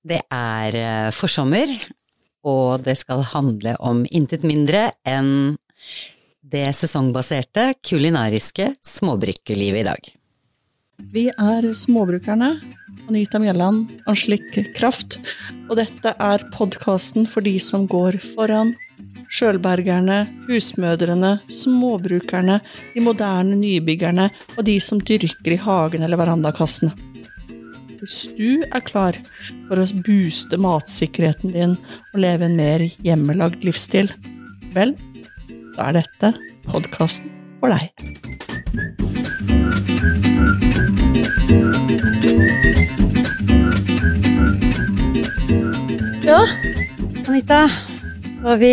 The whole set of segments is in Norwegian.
Det er eh, forsommer, og det skal handle om intet mindre enn det sesongbaserte, kulinariske småbrukerlivet i dag. Vi er Småbrukerne. Anita Mjelland, Anslik Kraft. Og dette er podkasten for de som går foran. Sjølbergerne, husmødrene, småbrukerne, de moderne nybyggerne og de som dyrker i hagen eller verandakassene. Hvis du er klar for å booste matsikkerheten din og leve en mer hjemmelagd livsstil, vel, da er dette podkasten for deg. Ja, Anita, da har vi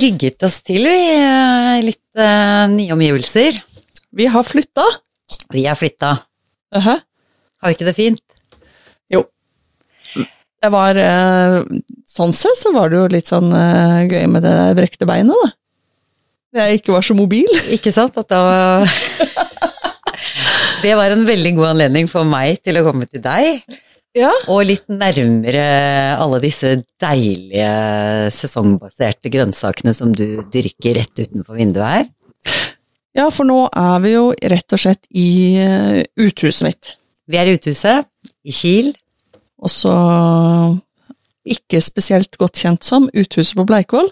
rygget oss til, vi. eh, Litt eh, nye omgivelser. Vi har flytta. Vi har flytta. Uh Har vi ikke det fint? Jo. Det var eh, Sånn sett så var det jo litt sånn eh, gøy med det brekte beinet, da. Jeg ikke var så mobil. Ikke sant? At da Det var en veldig god anledning for meg til å komme til deg. Ja. Og litt nærmere alle disse deilige sesongbaserte grønnsakene som du dyrker rett utenfor vinduet her. ja, for nå er vi jo rett og slett i eh, uthuset mitt. Vi er i uthuset i Kiel. Og så ikke spesielt godt kjent som Uthuset på Bleikvoll.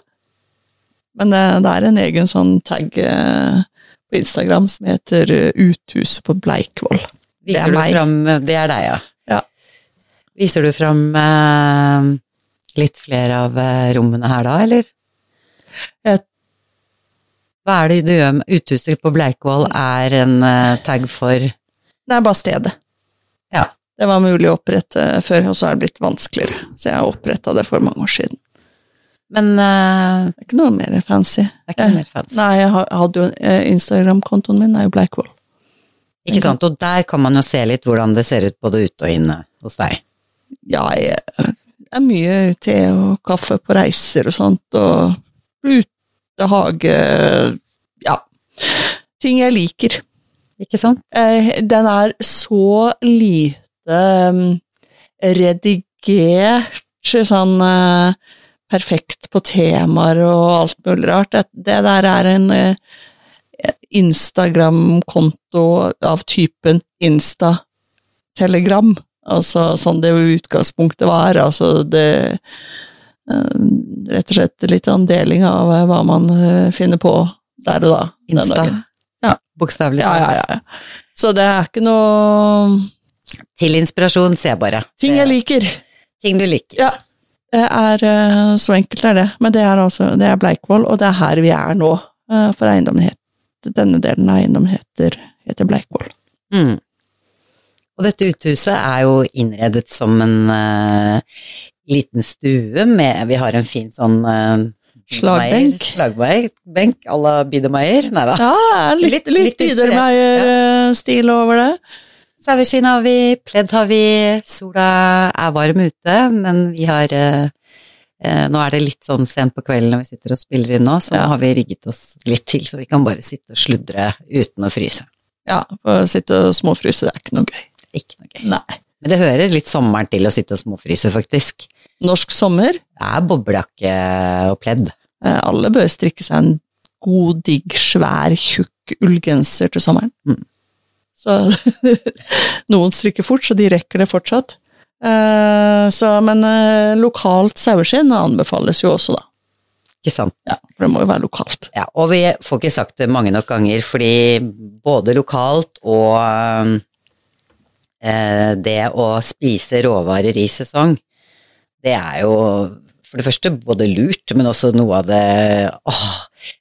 Men det, det er en egen sånn tag eh, på Instagram som heter eh, Uthuset på Bleikvoll. Det er meg. fram Det er deg, ja. Ja. Viser du fram eh, litt flere av eh, rommene her da, eller? Jeg- Hva er det du gjør med Uthuset på Bleikvoll er en eh, tag for Det er bare stedet. Ja. Det var mulig å opprette før, og så er det blitt vanskeligere. Så jeg oppretta det for mange år siden. Men uh, Det er ikke noe mer fancy. det er ikke noe mer fancy. Nei, jeg hadde jo eh, Instagram-kontoen min er jo Blackwall. Ikke sant? Og der kan man jo se litt hvordan det ser ut både ute og inne hos deg. Ja, jeg er mye te og kaffe på reiser og sånt, og ute, hage Ja. Ting jeg liker. Ikke sant? Eh, Den er så lite um, redigert, sånn eh, perfekt på temaer og alt mulig rart. Det, det der er en eh, Instagram-konto av typen Insta-telegram. Altså sånn det utgangspunktet var. Altså det Rett og slett litt sånn deling av hva man finner på der og da. Insta. Ja. Bokstavelig Ja, ja, ja. Så det er ikke noe Til inspirasjon, se bare. Ting jeg liker. Ting du liker. Ja. Det er eh, så enkelt er det. Men det er altså det er Bleikvoll, og det er her vi er nå. eh, For eiendommen heter, denne delen av eiendommen heter, heter Bleikvoll. Mm. Og dette uthuset er jo innredet som en uh, liten stue med Vi har en fin sånn uh, Slagbenk. Slagbenk à la Biedermeier. Nei da. Ja, litt, litt, litt, Biedermeier-stil over det. Saueskinn har vi, pledd har vi, sola er varm ute, men vi har eh, eh, Nå er det litt sånn sent på kvelden når vi sitter og spiller inn nå, så Ja. nå har vi rigget oss litt til, så vi kan bare sitte og sludre uten å fryse. Ja, for å sitte og småfryse, det er ikke noe gøy. Ikke noe gøy. Nei. Men det hører litt sommeren til å sitte og småfryse, faktisk. Norsk sommer, Det er boblejakke og pledd. eh, alle bør strikke seg en god, digg, svær, tjukk ullgenser til sommeren. Mm. Så noen strikker fort, så de rekker det fortsatt. Eh, så, men eh, lokalt saueskinn anbefales jo også, da. Ikke sant? Ja, for det må jo være lokalt. Ja, og vi får ikke sagt det mange nok ganger, fordi både lokalt og eh, det å spise råvarer i sesong, det er jo for det første både lurt, men også noe av det Åh,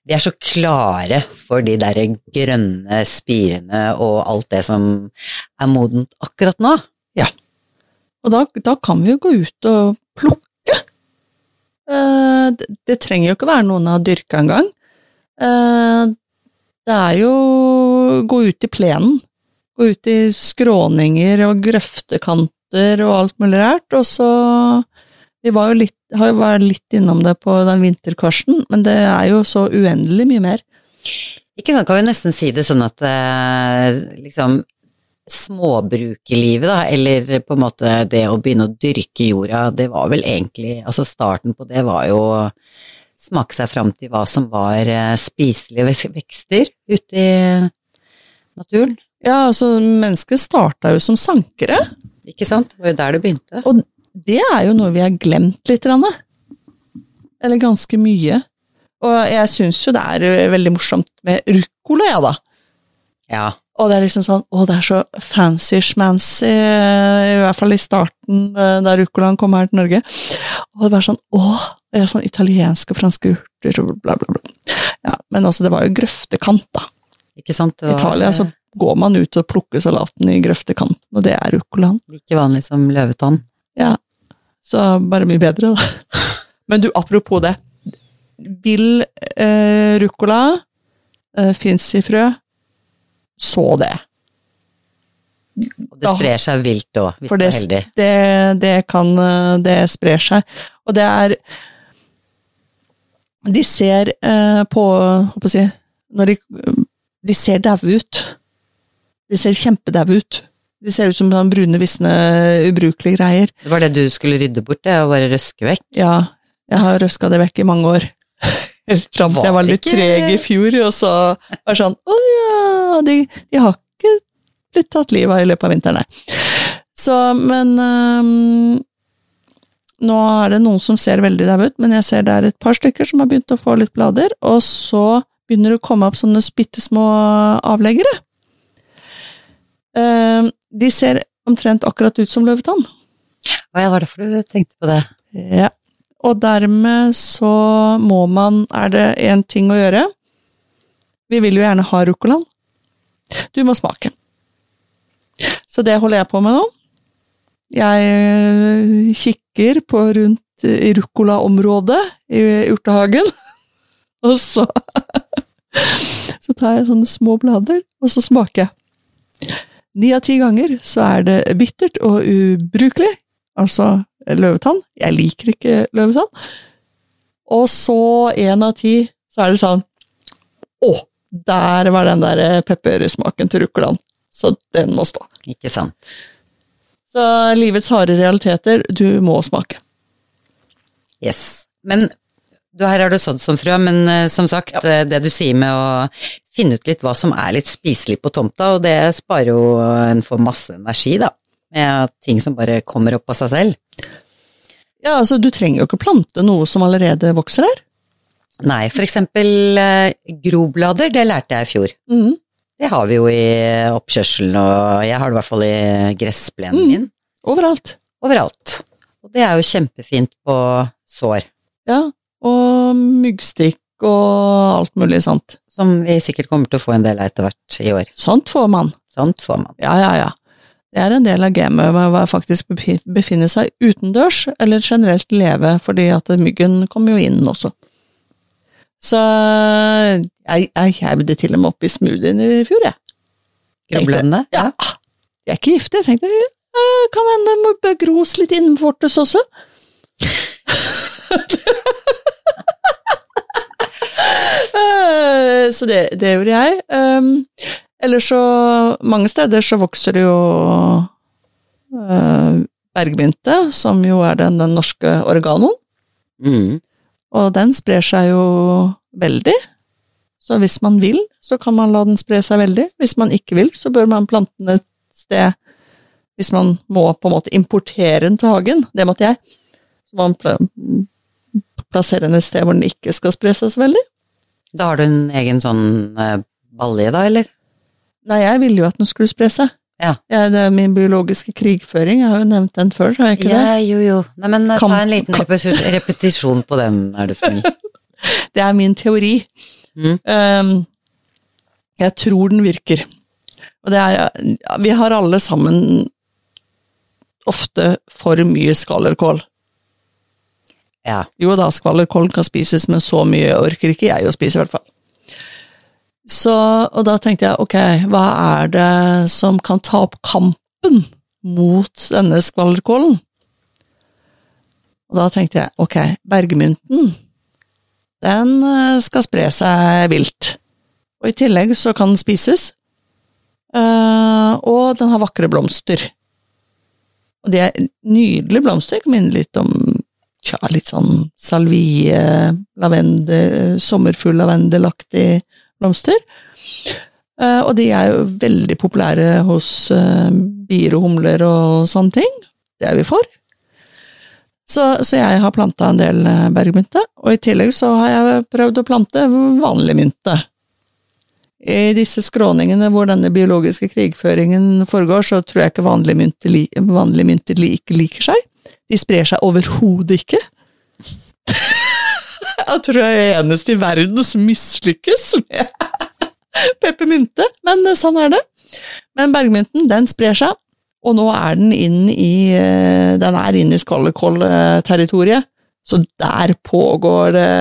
vi er så klare for de der grønne spirene og alt det som er modent akkurat nå. Ja. Og da, da kan vi jo gå ut og plukke. Eh, det, det trenger jo ikke være noen har dyrka engang. Eh, det er jo gå ut i plenen. Gå ut i skråninger og grøftekanter og alt mulig rart, og så Vi var jo litt, har jo vært litt innom det på den vinterkarsten, men det er jo så uendelig mye mer. Ikke sant, kan vi nesten si det sånn at eh, liksom småbrukerlivet, da, eller på en måte det å begynne å dyrke jorda, det var vel egentlig Altså starten på det var jo å smake seg fram til hva som var eh, spiselige vekster ute i naturen. Ja, altså, mennesket starta jo som sankere, Ikke sant? Det var jo der det begynte. og det er jo noe vi har glemt litt. Eller ganske mye. Og jeg syns jo det er eh, veldig morsomt med ruccola, jeg, da. Ja. Og det er liksom sånn, å, det er så fancy-schmancy, eh, i hvert fall i starten, eh, da ruccolaen kom her til Norge. Og det var sånn, å, det er sånn italienske og franske urter, bla, bla, bla. Ja, men altså, det var jo grøftekant, da. Ikke sant? Var, Italia så går man ut og plukker salaten i grøftekanten, og det er ruccolaen. Like vanlig som løvetann. Ja, så bare mye bedre, da. Men du, apropos det. Vil eh, ruccola eh, fins i frø? Så det. Og det sprer seg vilt òg, hvis For du det, er heldig. det, det kan eh, Det sprer seg. Og det er De ser eh, på Hva skal jeg si Når de, de ser daue ut. De ser kjempedaue ut. De ser ut som sånn brune, visne, ubrukelige greier. Det var det du skulle rydde bort, det, og bare røske vekk. Ja, jeg har røska det vekk i mange år. Helt fram til jeg var litt treg i fjor, og så var det sånn Å ja, de, de har ikke blitt tatt livet av i løpet av vinteren, nei. Så, men um, Nå er det noen som ser veldig daue ut, men jeg ser det er et par stykker som har begynt å få litt blader, og så begynner det å komme opp sånne bitte små avleggere. Ehm, de ser omtrent akkurat ut som løvetann. Å ja, var derfor du tenkte på det? Ja. Og dermed så må man Er det én ting å gjøre? Vi vil jo gjerne ha ruccolaen. Du må smake. Så det holder jeg på med nå. Jeg øh, kikker på rundt i ruccolaområdet i urtehagen, og så Så tar jeg sånne små blader, og så smaker jeg. Ni av ti ganger så er det bittert og ubrukelig, altså løvetann. Jeg liker ikke løvetann. Og så én av ti så er det sånn Å, der var den der peppersmaken til ruccolaen. Så den må stå. Ikke sant. Så livets harde realiteter, du må smake. Yes. Men du, her har du sådd som frø, men uh, som sagt, ja. det du sier med å finne ut litt hva som er litt spiselig på tomta, og det sparer jo en for masse energi, da. Med ting som bare kommer opp av seg selv. Ja, altså, du trenger jo ikke plante noe som allerede vokser her. Nei, for eksempel uh, groblader, det lærte jeg i fjor. Mm. Det har vi jo i oppkjørselen, og jeg har det i hvert fall i gressplenen Mm. min. Overalt. Overalt. Og det er jo kjempefint på sår, Ja, og myggstikk og alt mulig sånt. som vi sikkert kommer til å få en del av etter hvert i år. Sånt får man. Sånt får man. Ja, ja, ja. Det er en del av gamet med å faktisk befi- befinne seg utendørs, eller generelt leve, fordi at myggen kommer jo inn også. Så jeg, jeg det til og med oppi smoothien i fjor, jeg. Grublende? Ja. De er ikke giftige. Jeg tenkte kan hende det må gros litt innvortes også. Så det, det gjorde jeg. Um, ellers så Mange steder så vokser det jo uh, bergmynte, som jo er den, den norske oreganoen. Mm. Og den sprer seg jo veldig. Så hvis man vil, så kan man la den spre seg veldig. Hvis man ikke vil, så bør man plante den et sted Hvis man må på en måte importere den til hagen. Det måtte jeg. Så må man plassere henne et sted hvor den ikke skal spre seg så veldig. Da har du en egen sånn eh, balje, da, eller? Nei, jeg ville jo at den skulle spre seg. Ja. ja. det er min biologiske krigføring. Jeg har jo nevnt den før, har jeg ikke det? Jo, jo. Nei, men eh, Kan- ta en liten repetisjon på den, er du snill. Det er min teori. Mm. Um, jeg tror den virker. Og det er ja, Vi har alle sammen ofte for mye skvallerkål. Ja. Jo da, skvallerkålen kan spises, men så mye orker ikke jeg å spise, i hvert fall. Så, og da tenkte jeg, ok, hva er det som kan ta opp kampen mot denne skvallerkålen? Og da tenkte jeg, ok, bergmynten, den eh, skal spre seg vilt. Og i tillegg så kan den spises. Eh, og den har vakre blomster. Og det er nydelige blomster. Kan minne litt om tja, litt sånn salvie, lavendel, sommerfugl lavendelaktig blomster. Eh, og de er jo veldig populære hos eh, bier og humler og sånne ting. Det er vi for. Så, så jeg har planta en del eh, bergmynte, og i tillegg så har jeg prøvd å plante vanlig mynte. I disse skråningene hvor denne biologiske krigføringen foregår, så tror jeg ikke vanlige mynter, li, vanlige mynter ikke liker seg. De sprer seg overhodet ikke. jeg tror jeg er eneste i verden som mislykkes med peppermynte, men eh, sånn er det. Men bergmynten, den sprer seg, og nå er den inn i eh, Den er inn i Skallekoll-territoriet, så der pågår det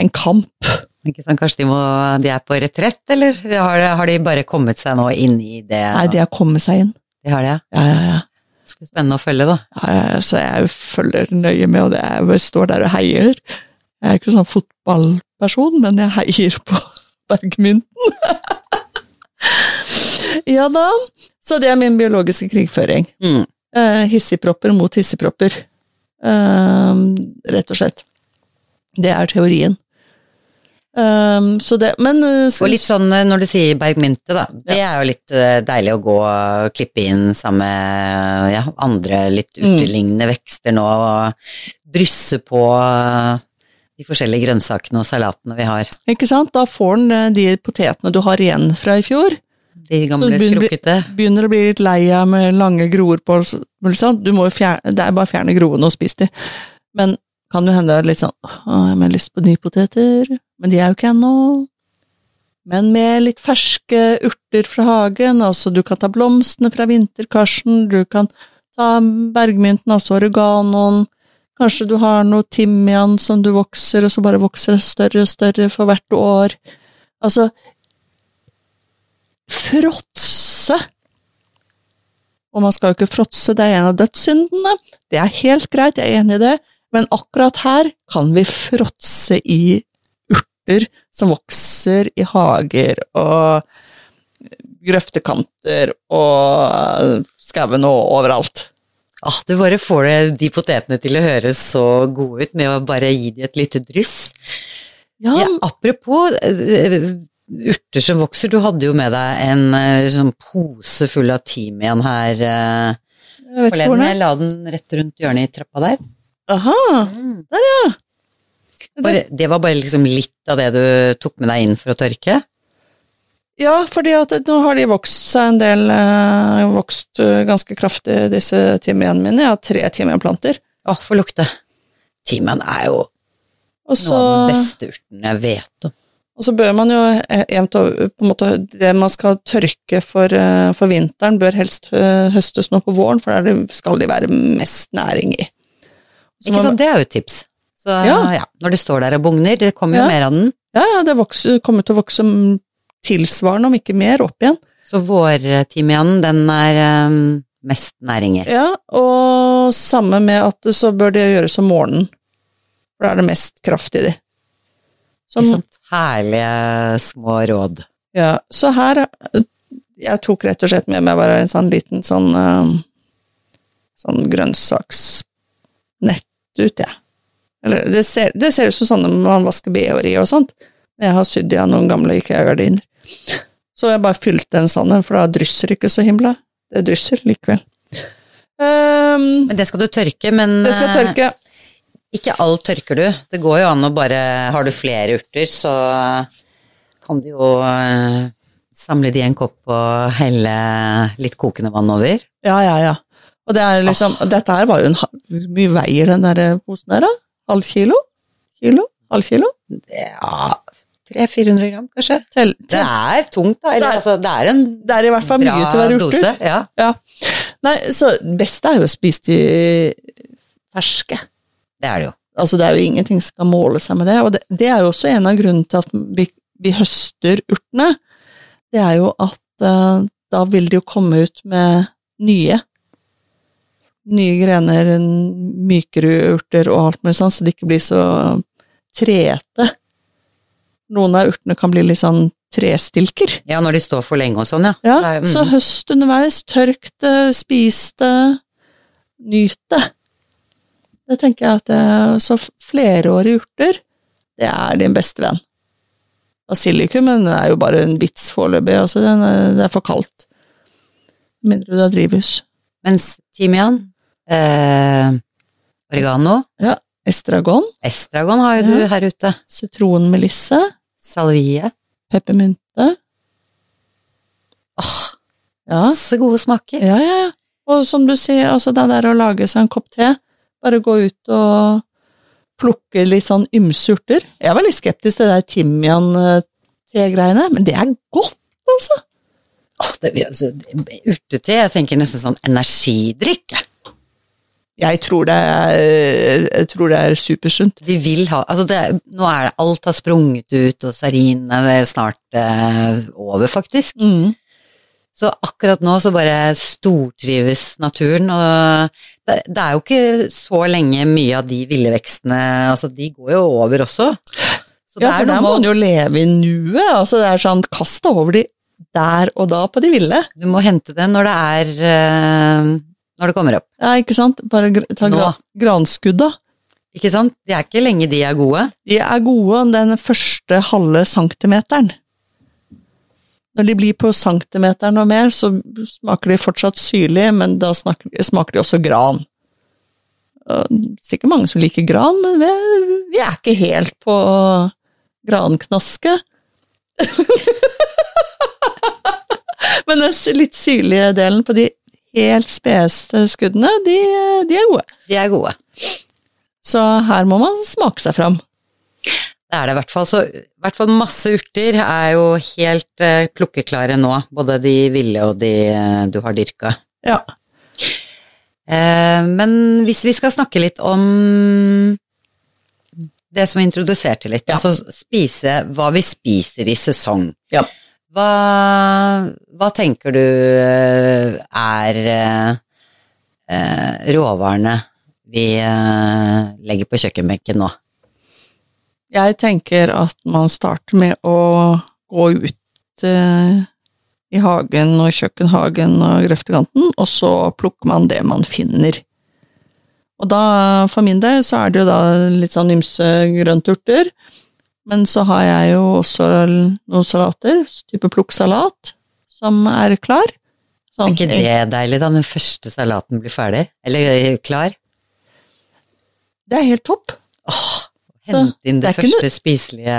en kamp. Sant, Kanskje de, må, de er på retrett, eller har, har, de bare kommet seg nå inn i det? Nei, de har kommet seg inn. De har det, ja? Ja, ja, ja. Det skal bli spennende å følge, da. Ja, så jeg følger nøye med, og det jeg står der og heier. Jeg er ikke sånn fotballperson, men jeg heier på Bergmynten. ja da. Så det er min biologiske krigføring. Mm. Eh, hissigpropper mot hissigpropper. Eh, rett og slett. Det er teorien. Um, så det, men uh, Og litt sånn når du sier bergmynte, da. Det ja. er jo litt uh, deilig å gå og klippe inn sammen med ja, andre litt utelignende mm. vekster nå, og drysse på de forskjellige grønnsakene og salatene vi har. Ikke sant. Da får den de potetene du har igjen fra i fjor. De gamle begynner, skrukkete. Begynner å bli litt lei av med lange groer på. Du må jo fjerne, det er bare å fjerne groene og spise de. Men kan jo hende litt sånn Å, jeg har lyst på nypoteter, men de er jo ikke ennå. Men med litt ferske urter fra hagen, altså du kan ta blomstene fra vinterkarsen, du kan ta bergmynten, altså oreganoen, kanskje du har noe timian som du vokser, og så bare vokser det større og større for hvert år. Altså Fråtse! Og man skal jo ikke fråtse, det er en av dødssyndene. Det er helt greit, jeg er enig i det, men akkurat her kan vi fråtse i urter som vokser i hager og grøftekanter og skauen og overalt. Ah, du bare får det, de potetene til å høres så gode ut med å bare gi dem et lite dryss. Ja. ja apropos uh, urter som vokser, du hadde jo med deg en uh, sånn pose full av timian her uh, forleden. Jeg la den rett rundt hjørnet i trappa der. Aha, mm. der ja. Bare, det var bare liksom litt av det du tok med deg inn for å tørke? Ja, fordi at nå har de vokst seg en del, øh, vokst øh, ganske kraftig, disse timianene mine. Jeg har tre timianplanter. Å, få lukte. Timian er jo Også, noe av den beste urten jeg vet om. Og så bør man jo jevnt over på en måte, Det man skal tørke for, for, vinteren, bør helst høstes nå på våren, for der skal de være mest næring i. Ikke sant, det er jo et tips. Så ja. ja. når det står der og bugner, det kommer jo mer av den. Ja, ja, det vokser, kommer til å vokse tilsvarende, om ikke mer, opp igjen. Så vårtimianen, den er um, mest næringer. Ja, og samme med at så bør det gjøres om morgenen. For da er det mest kraft i de. Som, sant. Herlige små råd. Ja, så her Jeg tok rett og slett med meg bare en sånn liten sånn, um, sånn grønnsaksnett ut, jeg. Eller, det ser, det ser ut som sånne man vasker bh-er i og sånt. Jeg har sydd igjen noen gamle IKEA-gardiner. Så jeg bare fylte en sånn en, for da drysser ikke så himla. Det drysser likevel. Um, men det skal du tørke, men Det skal jeg tørke. Eh, ikke alt tørker du. Det går jo an å bare Har du flere urter, så kan du jo uh, samle de i en kopp og helle litt kokende vann over. Ja, ja, ja. Og det er liksom, oh. dette her var jo en Hvor mye veier den der posen her, da? Halv kilo? Kilo? Halv kilo? Ja 300-400 gram, kanskje. Til, til. Det er tungt, da. Eller, det, er, altså, det, er, en det er i hvert fall mye til å være urter. Ja. ja. Nei, så beste er jo å spise de ferske. Det er det jo. Altså, det er jo ingenting som skal måle seg med det. Og det, det er jo også en av grunnene til at vi, vi høster urtene. Det er jo at uh, da vil de jo komme ut med nye nye grener, mykere urter og alt mulig sånn, så de ikke blir så trete. Noen av urtene kan bli litt sånn trestilker. Ja, når de står for lenge og sånn, ja. Ja, Nei, mm. så høst underveis, tørk det, spis det, nyt det. Det tenker jeg at det, Så f- flerårige urter, det er din beste venn. Basilikum den er jo bare en vits foreløpig, altså det er for kaldt. Mindre du har drivhus. Mens timian, eh, oregano, Estragon, estragon har jo du her ute. sitronmelisse, Salvie. peppermynte. Åh, Ja, så gode smaker. ja, ja. ja. Og som du sier, altså det der å lage seg en kopp te, bare gå ut og plukke litt sånn ymse urter. Jeg er veldig skeptisk til det der timian-te-greiene, men det er godt, altså. Åh, det, altså, urtete, jeg tenker nesten sånn energidrikk. jeg. Jeg tror det er, jeg tror det er supersunt. Vi vil ha Altså, det, nå er det Alt har sprunget ut, og sarinene er snart eh, over, faktisk. Mm. Så akkurat nå så bare stortrives naturen, og det, det er jo ikke så lenge mye av de ville vekstene Altså, de går jo over også. Så Ja, for der må man jo leve i nuet. Altså det er sånn, kast deg over de der og da på de ville. Du må hente det når det er eh, Når det kommer opp. Ja, ikke sant? Bare ta gra granskudda. Ikke sant? Det er ikke lenge de er gode. De er gode den første halve centimeteren. Når de blir på centimeteren og mer, så smaker de fortsatt syrlig, men da smaker, de også gran. Sikkert mange som liker gran, men vi, vi er ikke helt på granknaske. men den litt syrlige delen på de helt speste skuddene, de, de er gode. De er gode. Så her må man smake seg fram. Det er det i hvert fall. Så i hvert fall masse urter er jo helt eh, plukkeklare nå. Både de ville og de eh, du har dyrka. Ja. Eh, men hvis vi skal snakke litt om det som vi introduserte litt, Ja. altså spise hva vi spiser i sesong. Ja. Hva, hva tenker du eh, er eh, råvarene vi eh, legger på kjøkkenbenken nå? Jeg tenker at man starter med å gå ut i hagen og kjøkkenhagen og grøftekanten, og så plukker man det man finner. Og da, for min del, så er det jo da litt sånn ymse grønturter, men så har jeg jo også noen salater, type plukksalat, som er klar. Er Sånn, ikke det deilig da, den første salaten blir ferdig? Eller eh, klar? Det er helt topp. Åh, hente inn det, det første noe... spiselige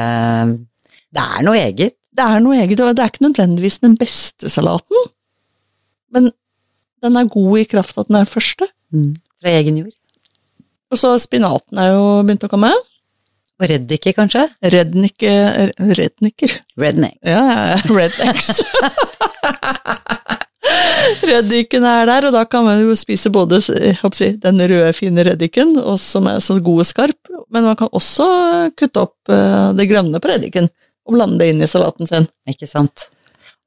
Det er noe eget. Det er noe eget, og det er ikke nødvendigvis den beste salaten, men den er god i kraft av at den er første. Fra egen jord. Og så spinaten er jo begynt å komme. Og reddiker, kanskje? Redniker Redniker? Redneck. Ja, ja, rednecks. Reddiken er der, og da kan man jo spise både jeg den røde, fine reddiken, som er så god og skarp, men man kan også kutte opp eh, det grønne på reddiken og blande det inn i salaten sin. Ikke sant?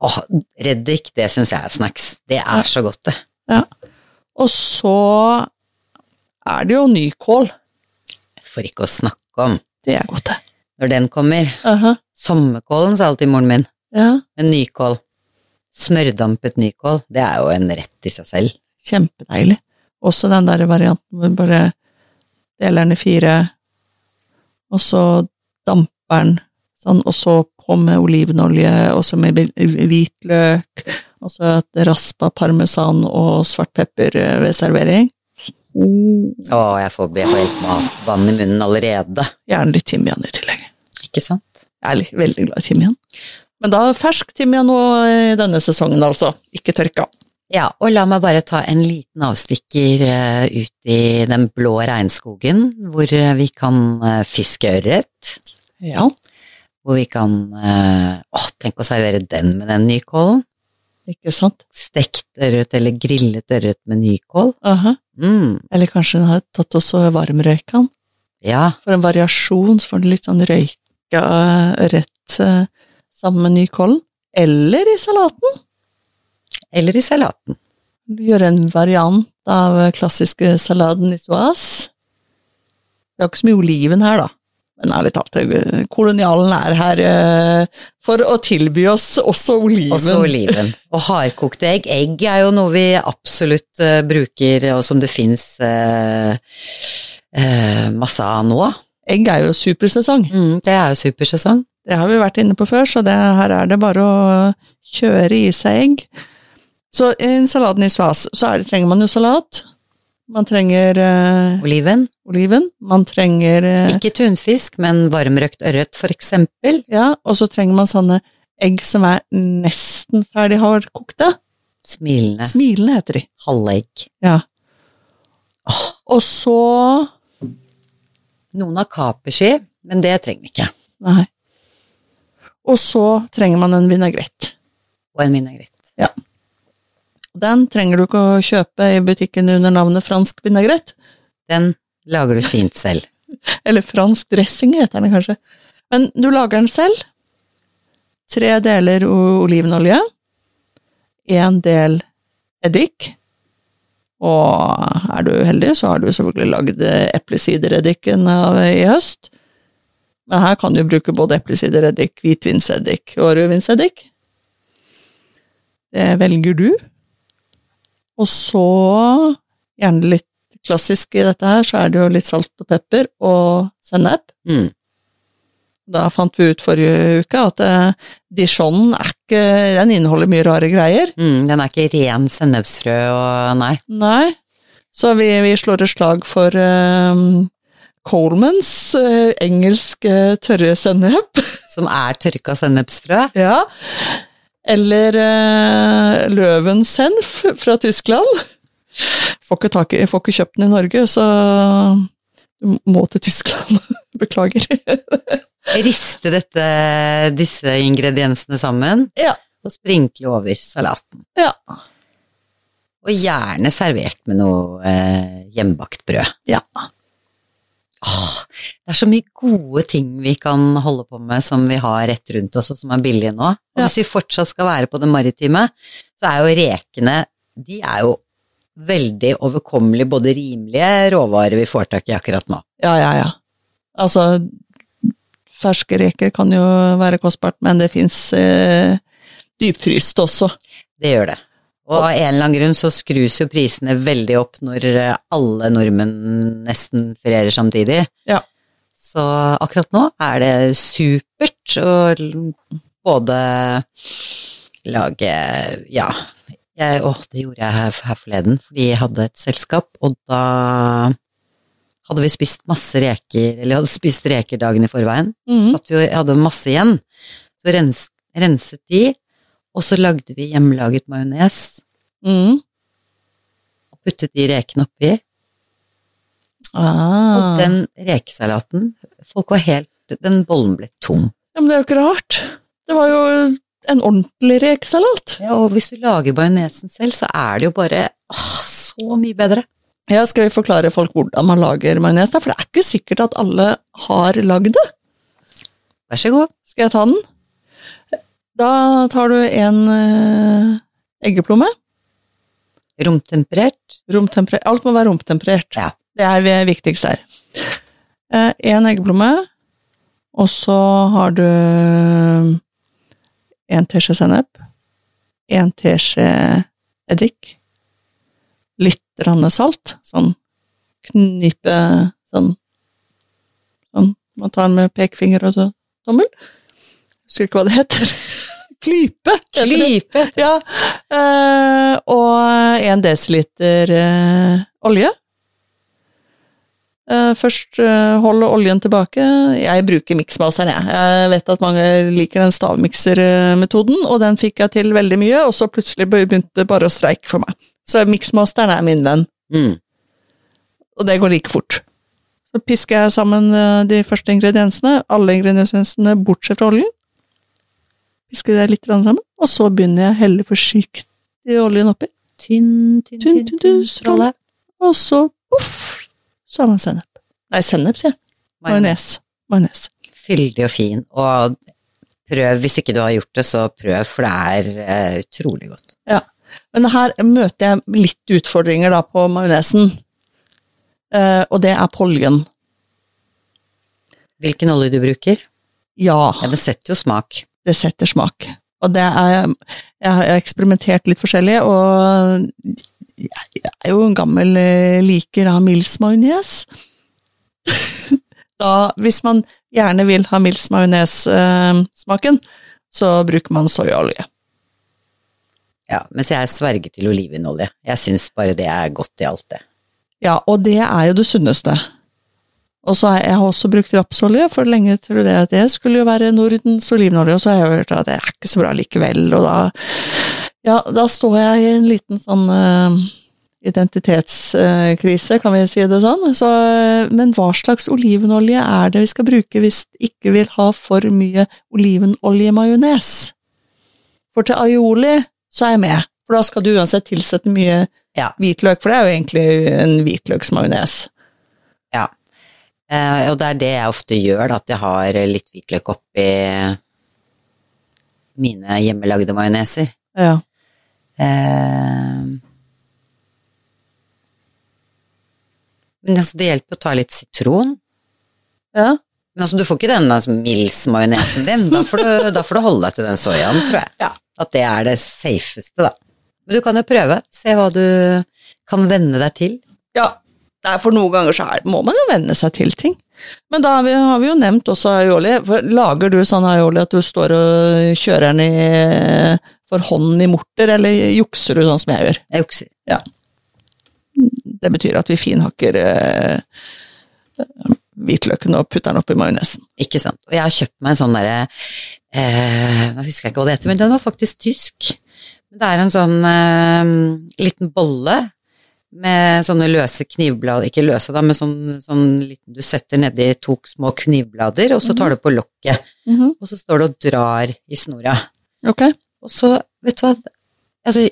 Åh, reddik, det syns jeg er snacks. Det er så godt, det. Ja. Og så er det jo nykål. For ikke å snakke om. Det er godt, det. Når den kommer. Aha. Sommerkålen, sa alltid moren min. Ja, Men nykål. Smørdampet nykål, det er jo en rett i seg selv. kjempedeilig. Også den der varianten hvor bare deler den i fire, og så damper den, sånn, og så på med olivenolje, og så med hvitløk, og så raspa parmesan og svart pepper ved servering. Å, jeg får helt vann i munnen allerede. Gjerne litt timian i tillegg. Ikke sant? Jeg er veldig glad i timian. Men da fersk timian nå i denne sesongen, altså. Ikke tørka. Ja, og la meg bare ta en liten avstikker eh, ut i den blå regnskogen, hvor eh, vi kan eh, fiske ørret. Ja. Hvor vi kan Å, tenk å servere den med den nykålen. Ikke sant? Stekt ørret eller grillet ørret med nykål. Aha. Mm, Eller kanskje den har tatt også varmrøyka den? ja, For en variasjon, så får du litt sånn røyka ørret eh, sammen med nykålen. Eller i salaten. eller i salaten. Gjøre en variant av klassiske saladen soise. Det er ikke så mye oliven her, da. Men ærlig talt, eh, kolonialen er her eh, for å tilby oss også oliven. Også oliven. Og hardkokte egg. Egg er jo noe vi absolutt eh, bruker, og som det fins eh, eh, masse av nå. Egg er jo supersesong. Mm, det er jo supersesong. Det har vi vært inne på før, så det, her er det bare å kjøre i seg egg. Så i salaten i svas, så det, trenger man jo salat. Man trenger eh, Oliven. oliven. Man trenger eh, Ikke tunfisk, men varmrøkt ørret, for eksempel. Ja, og så trenger man sånne egg som er nesten ferdig hardkokte. Smilende. Smilende heter de. Halvegg. Ja. Og så Noen har kaperski, men det trenger vi ikke. Nei. Og så trenger man en vinagrett. Og en vinagrett. Den trenger du ikke å kjøpe i butikken under navnet fransk vinagrett. Den lager du fint selv. Eller fransk dressing heter den kanskje. Men du lager den selv. Tre deler olivenolje. En del eddik. Og er du heldig, så har du selvfølgelig lagd eplesidereddiken i høst. Men her kan du bruke både eplesidereddik, hvitvinseddik og rødvinseddik. Det velger du. Og så, gjerne litt klassisk i dette her, så er det jo litt salt og pepper og sennep. Mm. Da fant vi ut forrige uke at eh, dijon er ikke Den inneholder mye rare greier. Mm, den er ikke ren sennepsfrø og nei. Nei. Så vi, vi slår et slag for eh, Colemans eh, engelsk eh, tørre sennep. Som er tørka sennepsfrø. ja. Eller uh, Løvensenf fra Tyskland. Får ikke, tak i, får ikke kjøpt den i Norge, så du må til Tyskland. Beklager. Riste dette, disse ingrediensene sammen ja. og sprinkle over salaten. ja. Og gjerne servert med noe eh, hjemmebakt brød. Ja. Åh, det er så mye gode ting vi kan holde på med som vi har rett rundt oss, og som er billige nå. Og Ja. hvis vi fortsatt skal være på det maritime, så er jo rekene De er jo veldig overkommelige, både rimelige råvarer vi får tak i akkurat nå. Ja, ja, ja. Altså, ferske reker kan jo være kostbart, men det fins eh, dypfryst også. Det gjør det. Og av en eller annen grunn så skrus jo prisene veldig opp når eh, alle nordmenn nesten ferierer samtidig. Ja. Så akkurat nå er det supert å både lage Ja, jeg, åh, det gjorde jeg her, her forleden, fordi jeg hadde et selskap, og da hadde vi spist masse reker, eller hadde spist reker dagen i forveien. Mhm. Så at vi hadde masse igjen. Så rens, renset de, og så lagde vi hjemmelaget majones Mm. og puttet de rekene oppi. Ah. Og den rekesalaten Folk var helt Den bollen ble tom. Ja, men det er jo ikke rart. Det var jo en ordentlig rekesalat. Ja, og hvis du lager majonesen selv, så er det jo bare åh, så mye bedre. Ja, skal vi forklare folk hvordan man lager majones, da? For det er ikke sikkert at alle har lagd det. Vær så god. Skal jeg ta den? Da tar du en eh, eggeplomme. Romtemperert. Romtemperert. Alt må være romtemperert. Ja. Det er det viktigste her. Eh, en eggeplomme, og så har du en teskje sennep, en teskje eddik, litt rann salt, sånn knipe sånn sånn man tar med pekefinger og tommel. Husker ikke hva det heter. Klype! Klype. Ja, eh, og en desiliter eh, olje. Eh, først holde oljen tilbake. Jeg bruker miksmaseren, jeg. Jeg vet at mange liker den stavmiksermetoden, og den fikk jeg til veldig mye, og så plutselig begynte det bare å streike for meg. Så miksmasteren er min venn, Mm. og det går like fort. Så pisker jeg sammen de første ingrediensene, alle ingrediensene bortsett fra oljen. Pisker det litt sammen, og så begynner jeg å helle forsiktig oljen oppi. Tynn, tynn, Tynn, tynn, tynn, stråle. Og så poff, så har man sennep. Nei, sennep, sier jeg. Majones. Majones. Fyldig og fin. Og prøv, hvis ikke du har gjort det, så prøv, for det er eh, utrolig godt. Men her møter jeg litt utfordringer da på majonesen, eh, og det er pollen. Hvilken olje du bruker? Ja, Ja, det setter jo smak. Det setter smak. Og det er Jeg har eksperimentert litt forskjellig, og jeg er jo en gammel eh, liker av Mills majones. da, hvis man gjerne vil ha Mills majones-smaken, så bruker man soyaolje. Ja, mens jeg sverger til olivenolje. Jeg syns bare det er godt i alt, det. Ja, og det er jo det sunneste. Og så har jeg også brukt rapsolje, for lenge trodde jeg at det skulle jo være Nordens olivenolje, og så har jeg hørt at det er ikke så bra likevel, og da Ja, da står jeg i en liten sånn uh, identitetskrise, kan vi si det sånn. Så, eh, men hva slags olivenolje er det vi skal bruke hvis vi ikke vil ha for mye olivenolje-majones? For til aioli så er jeg med, for da skal du uansett tilsette mye Ja. hvitløk, for det er jo egentlig en hvitløksmajones. Ja. Eh, og det er det jeg ofte gjør, da, at jeg har litt hvitløk oppi mine hjemmelagde majoneser. Ja. Eh, men altså, det hjelper å ta litt sitron. ja. Men altså, du får ikke den altså, Mills-majonesen din. Da får, du, da får du holde deg til den soyaen, tror jeg. Ja. At det er det safeste, da. Men du kan jo prøve. Se hva du kan venne deg til. Ja, Nei, for noen ganger så må man jo venne seg til ting. Men da har vi, har vi jo nevnt også aioli. For lager du sånn aioli at du står og kjører den i, for hånden i morter, eller jukser du sånn som jeg gjør? Jeg jukser. Ja. Det betyr at vi finhakker eh, hvitløken og putter den oppi majonesen. Ikke sant. Og jeg har kjøpt meg en sånn derre eh, Nå husker jeg ikke hva det heter, men den var faktisk tysk. Det er en sånn eh, liten bolle med sånne løse knivblader, ikke løse da, men sånn, sånn liten du setter nedi to små knivblader, og så tar du på lokket, og så står det og drar i snora. Ok. Og så, vet du hva, altså,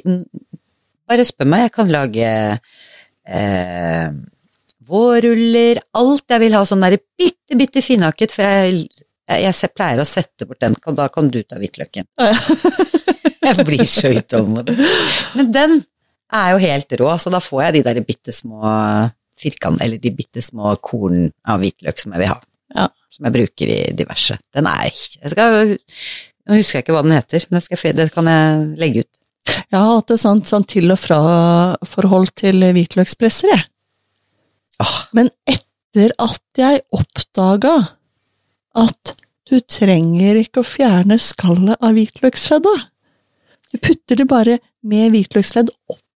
bare spør meg, jeg kan lage eh, vårruller, alt jeg vil ha sånn der bitte, bitte finhakket, for jeg, jeg, jeg pleier å sette bort den, da kan du ta hvitløken. jeg blir så utålmodig. Men den er jo helt rå, så da får jeg de der bitte små firkant, eller de bitte små korn av hvitløk som jeg vil ha. Ja. Som jeg bruker i diverse. Den er jeg skal, Nå husker jeg ikke hva den heter, men det, skal, det kan jeg legge ut. Jeg har hatt et sånt, sånt til og fra-forhold til hvitløkspresser, jeg. Ah. Men etter at jeg oppdaga at du trenger ikke å fjerne skallet av hvitløksfedda. Du putter det bare med hvitløksfedd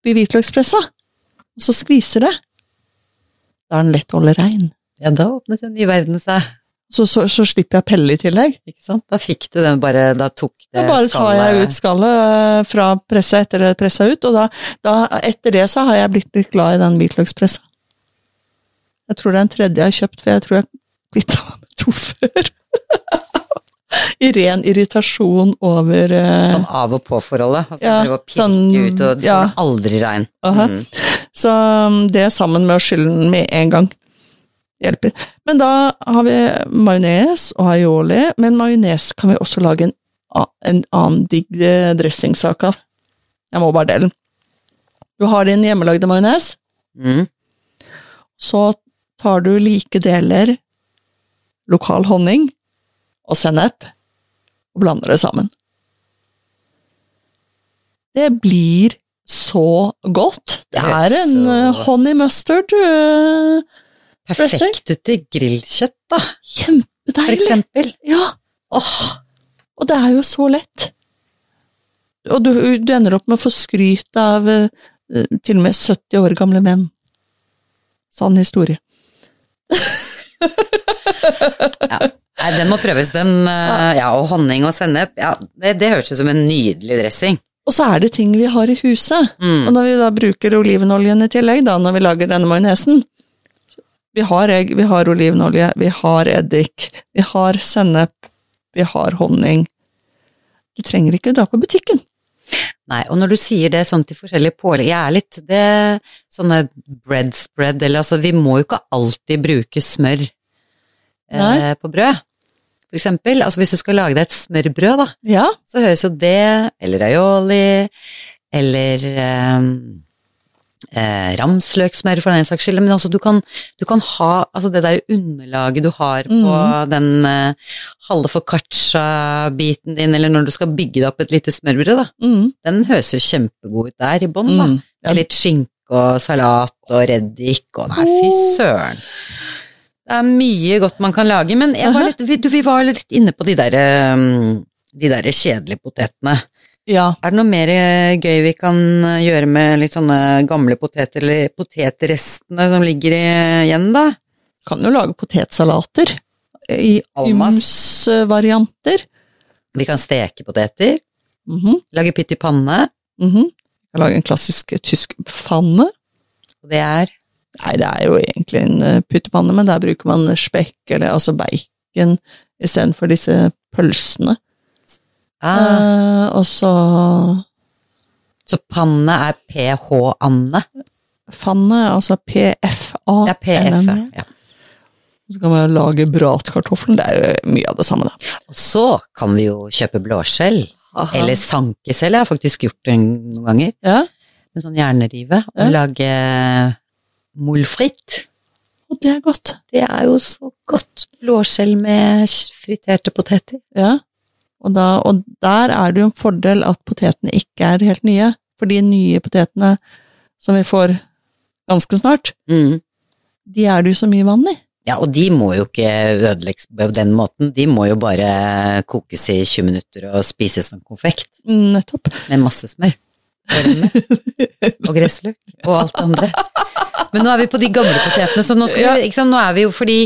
oppi hvitløkspressa, og så skviser det. Da er den lett å holde rein. ja, da åpnes en ny verden seg. Så, så, så slipper jeg å pelle i tillegg. Ikke sant? Da fikk du den bare, da tok det skallet Da bare tar jeg ut skallet eh, fra pressa etter det pressa ut, og da, da, etter det så har jeg blitt litt glad i den hvitløkspressa. Jeg tror det er en tredje jeg har kjøpt, for jeg tror jeg kvitta meg med to før. I ren irritasjon over uh, Sånn av og på-forholdet. Altså, Ja, prøve å pirke sånn, ut, og du ja. aldri rein. Aha. Mm. Så um, det sammen med å skylle den med en gang hjelper. Men da har vi majones og aioli, men majones kan vi også lage en, en annen digg eh, dressingsak av. Jeg må bare dele den. Du har din hjemmelagde majones, Mm. så tar du like deler lokal honning og sennep og blander det sammen. Det blir så godt. Det er en eh, honey mustard. uh, Perfekt til grillkjøtt, da, for eksempel. Ja, Åh, og det er jo så lett. Og du, du ender opp med å få skryt av uh, til og med 70 år gamle menn. Sann historie. Nei, den må prøves, den. eh, Ja, og honning og sennep. Ja, det, det høres ut som en nydelig dressing. Og så er det ting vi har i huset. Mm. Og når vi da bruker olivenoljen i tillegg, da, når vi lager denne majonesen Vi har egg, vi har olivenolje, vi har eddik, vi har sennep, vi har honning. Du trenger ikke dra på butikken. Nei, og når du sier det sånn til forskjellige pålegg, jeg er litt det sånne bread spread, eller altså vi må jo ikke alltid bruke smør eh, på brød. For eksempel, altså hvis du skal lage deg et smørbrød, da, Ja, så høres jo det, eller aioli, eller eh, eh, ramsløksmør for den saks skyld, men altså du kan, du kan ha altså det der underlaget du har på den eh, halve foccaccia-biten din, eller når du skal bygge deg opp et lite smørbrød, da. Mm. Den høres jo kjempegod ut der i bånn, da. Mm. Ja. Med litt skinke og salat og reddik og Nei, fy søren. Det er mye godt man kan lage, men jeg var litt, vi, vi var litt inne på de der, um, de der kjedelige potetene. Ja. Er det noe mer eh, gøy vi kan eh, gjøre med litt sånne gamle poteter, eller potetrestene som ligger igjen, da? Kan jo lage potetsalater i Almas. ymse varianter. Vi kan steke poteter, Mhm, lage pytt i panne, mhm. kan lage en klassisk tysk fanne. og det er Nei, det er jo egentlig en eh, pyttepanne, men der bruker man spekk, eller altså bacon, istedenfor disse pølsene. Ah, Uh, og så Så panne er PH-Anne? fanne, altså PFA. Ja, PFA. Ja. Så kan man lage bratkartoffelen, det er jo mye av det samme, da. Og så kan vi jo kjøpe blåskjell, eller sankeskjell, jeg har faktisk gjort det noen ganger, Ja, med sånn jernrive, og Ja. lage molfritt. og det er godt. Det er jo så godt. Blåskjell med friterte poteter. Ja, og, da, og der er det jo en fordel at potetene ikke er helt nye, for de nye potetene som vi får ganske snart, Mm. de er det jo så mye vann i. Ja, og de må jo ikke ødelegges på den måten. De må jo bare kokes i 20 minutter og spises som konfekt, Nettopp. med masse smør. Og gressløk. Og alt det andre. Men nå er vi på de gamle potetene, så nå, vi, sant? nå er vi jo fordi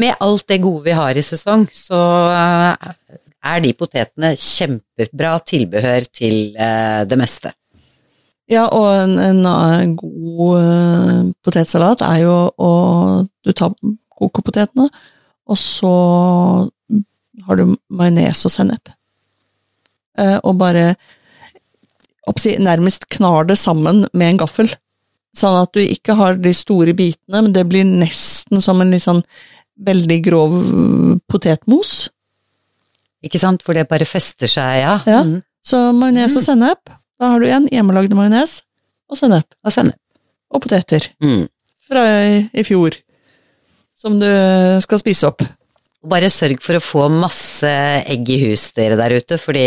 med alt det gode vi har i sesong, så eh, er de potetene kjempebra tilbehør til eh, det meste. Ja, og en, en, annen god eh, potetsalat er jo å Du tar kokopotetene, og så har du majones og sennep. Eh, og bare nærmest knar det sammen med en gaffel. Sånn at du ikke har de store bitene, men det blir nesten som en litt sånn veldig grov potetmos. Ikke sant? For det bare fester seg, ja. Ja. Mm. Så majones og sennep. Da har du igjen hjemmelagde majones og sennep. Og sennep. Og poteter. Mm. fra i, i fjor, som du skal spise opp. Bare sørg for å få masse egg i hus dere der ute, fordi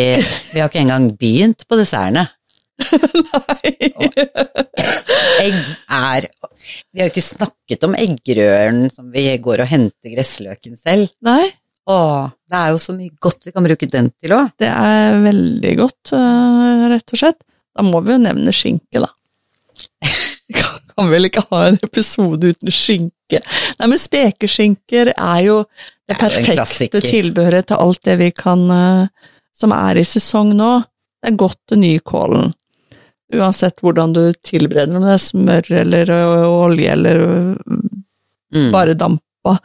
vi har ikke engang begynt på dessertene. Egg er Vi har jo ikke snakket om eggerøren som vi går og henter gressløken selv. Nei, Å, det er jo så mye godt vi kan bruke den til òg. det er veldig godt, eh, rett og slett. Da må vi jo nevne skinke, da. Vi kan, vel ikke ha en episode uten skinke. Nei, men spekeskinker er jo det er perfekte tilbehøret til alt det vi kan eh, Som er i sesong nå. Det er godt til nykålen. Uansett hvordan du tilbereder om det er smør eller olje eller Mm. bare dampa.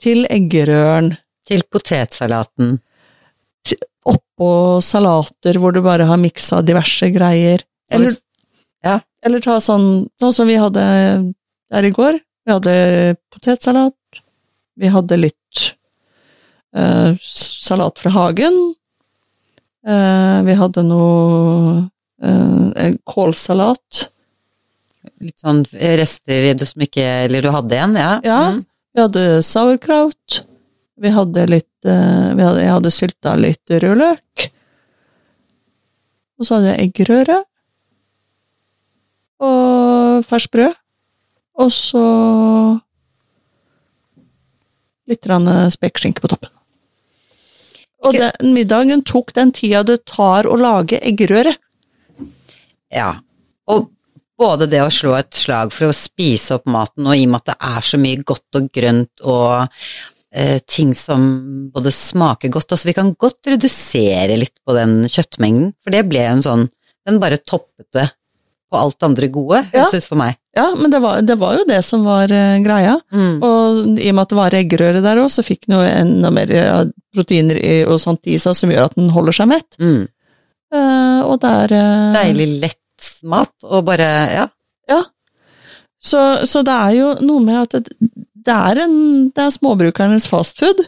Til eggerøren, Til potetsalaten. oppå salater hvor du bare har miksa diverse greier. Eller, Ja. eller ta sånn, sånn som vi hadde der i går. Vi hadde potetsalat, vi hadde litt eh, salat fra hagen, eh, vi hadde noe eh, en kålsalat, Litt sånn rester du som ikke Eller du hadde en, ja? Ja. Mm. Vi hadde sauerkraut. Vi hadde litt eh, vi hadde, Jeg hadde sylta litt rødløk. Og så hadde jeg eggerøre. Og ferskt brød. Og så litt spekeskinke på toppen. Og den middagen tok den tida det tar å lage eggerøre. Ja. Og både det å slå et slag for å spise opp maten, og i og med at det er så mye godt og grønt og eh, ting som både smaker godt Altså, vi kan godt redusere litt på den kjøttmengden, for det ble en sånn Den bare toppet det på alt andre gode, Ja. høres ut for meg. Ja, men det var, det var jo det som var uh, greia. Mm. Og i og med at det var eggerøre der òg, så fikk den jo enda mer uh, proteiner og sånt i seg som gjør at den holder seg mett. Mm. Uh, og det er Deilig lett mat, og bare Ja. Ja. Så, så det er jo noe med at det, det er en Det er småbrukernes fastfood.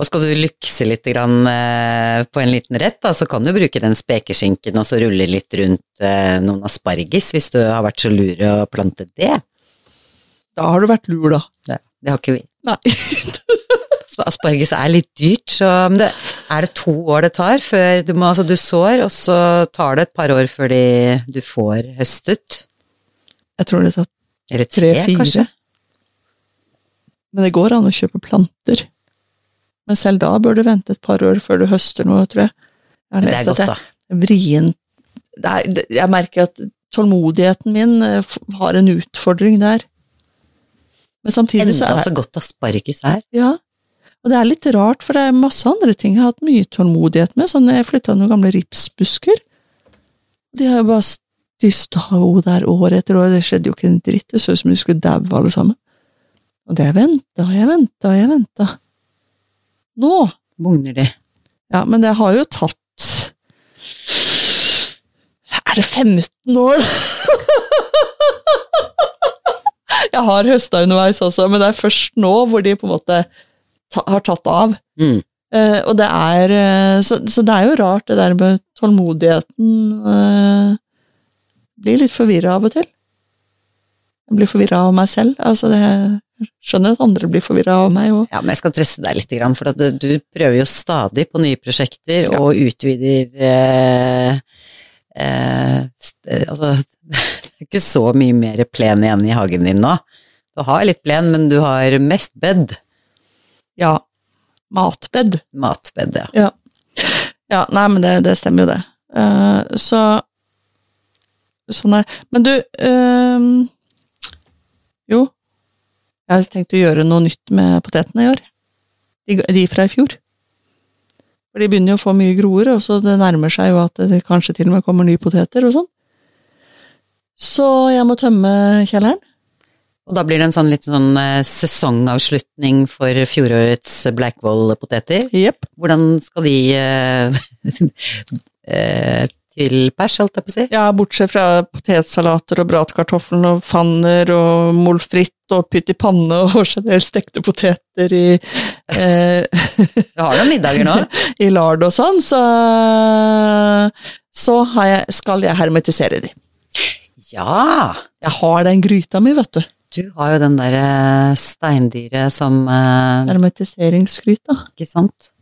Og skal du lykse litt grann, eh, på en liten rett, da, så kan du bruke den spekeskinken og så rulle litt rundt eh, noen asparges, hvis du har vært så lur å plante det. Da har du vært lur, da. Det, det har ikke vi. Nei. Så Asparges er litt dyrt, så det, er det to år det tar før du må Altså, du sår, og så tar det et par år før de, du får høstet? Jeg tror det tar tre, tre-fire. kanskje? Men det går an å kjøpe planter. Men selv da bør du vente et par år før du høster noe, tror jeg. Jeg det er godt, da. vrien Jeg merker at tålmodigheten min eh, har en utfordring der. Men samtidig så Enda er så godt asparges er. Ja. Og det er litt rart, for det er masse andre ting jeg har hatt mye tålmodighet med. Sånn, jeg flytta noen gamle ripsbusker. De har jo bare de sto der år etter år, det skjedde jo ikke en dritt. Det så ut som de skulle daue alle sammen. Og det jeg venta og jeg venta og jeg venta. Nå! Bugner de. Ja, men det har jo tatt Er det 15 år? jeg har høsta underveis også, men det er først nå hvor de på en måte ta, har tatt av. Mm. Uh, og det er uh, så, så det er jo rart, det der med tålmodigheten uh, Blir litt forvirra av og til. Jeg blir forvirra av meg selv. Altså, det, jeg skjønner at andre blir forvirra av meg òg. Ja, men jeg skal trøste deg litt, for at du, du prøver jo stadig på nye prosjekter Ja. og utvider Altså, det er ikke så mye mer plen igjen i hagen din nå. Du har litt plen, men du har mest bed. Ja. Matbed. Matbed, ja. Ja. ja nei, men det, det stemmer jo, det. Uh, så Sånn er Men du uh, Jo. Jeg har tenkt å gjøre noe nytt med potetene i år. De, de fra i fjor. For de begynner jo å få mye groer, og så det nærmer seg jo at det kanskje til og med kommer nye poteter og sånn. Så jeg må tømme kjelleren. Og da blir det en sånn litt sånn eh, sesongavslutning for fjorårets Blackwall-poteter. Yep. Hvordan skal de eh, eh, til pers, holdt jeg på å si? Ja, bortsett fra potetsalater og bratkartoffelen og fanner og molfritt og pytt i panne og generelt stekte poteter i, eh, Du har noen middager nå? i lard og sånn, så, så har jeg, skal jeg hermetisere de. Ja! Jeg har den gryta mi, vet du. Du har jo den derre steindyret som eh, da. Ikke sant?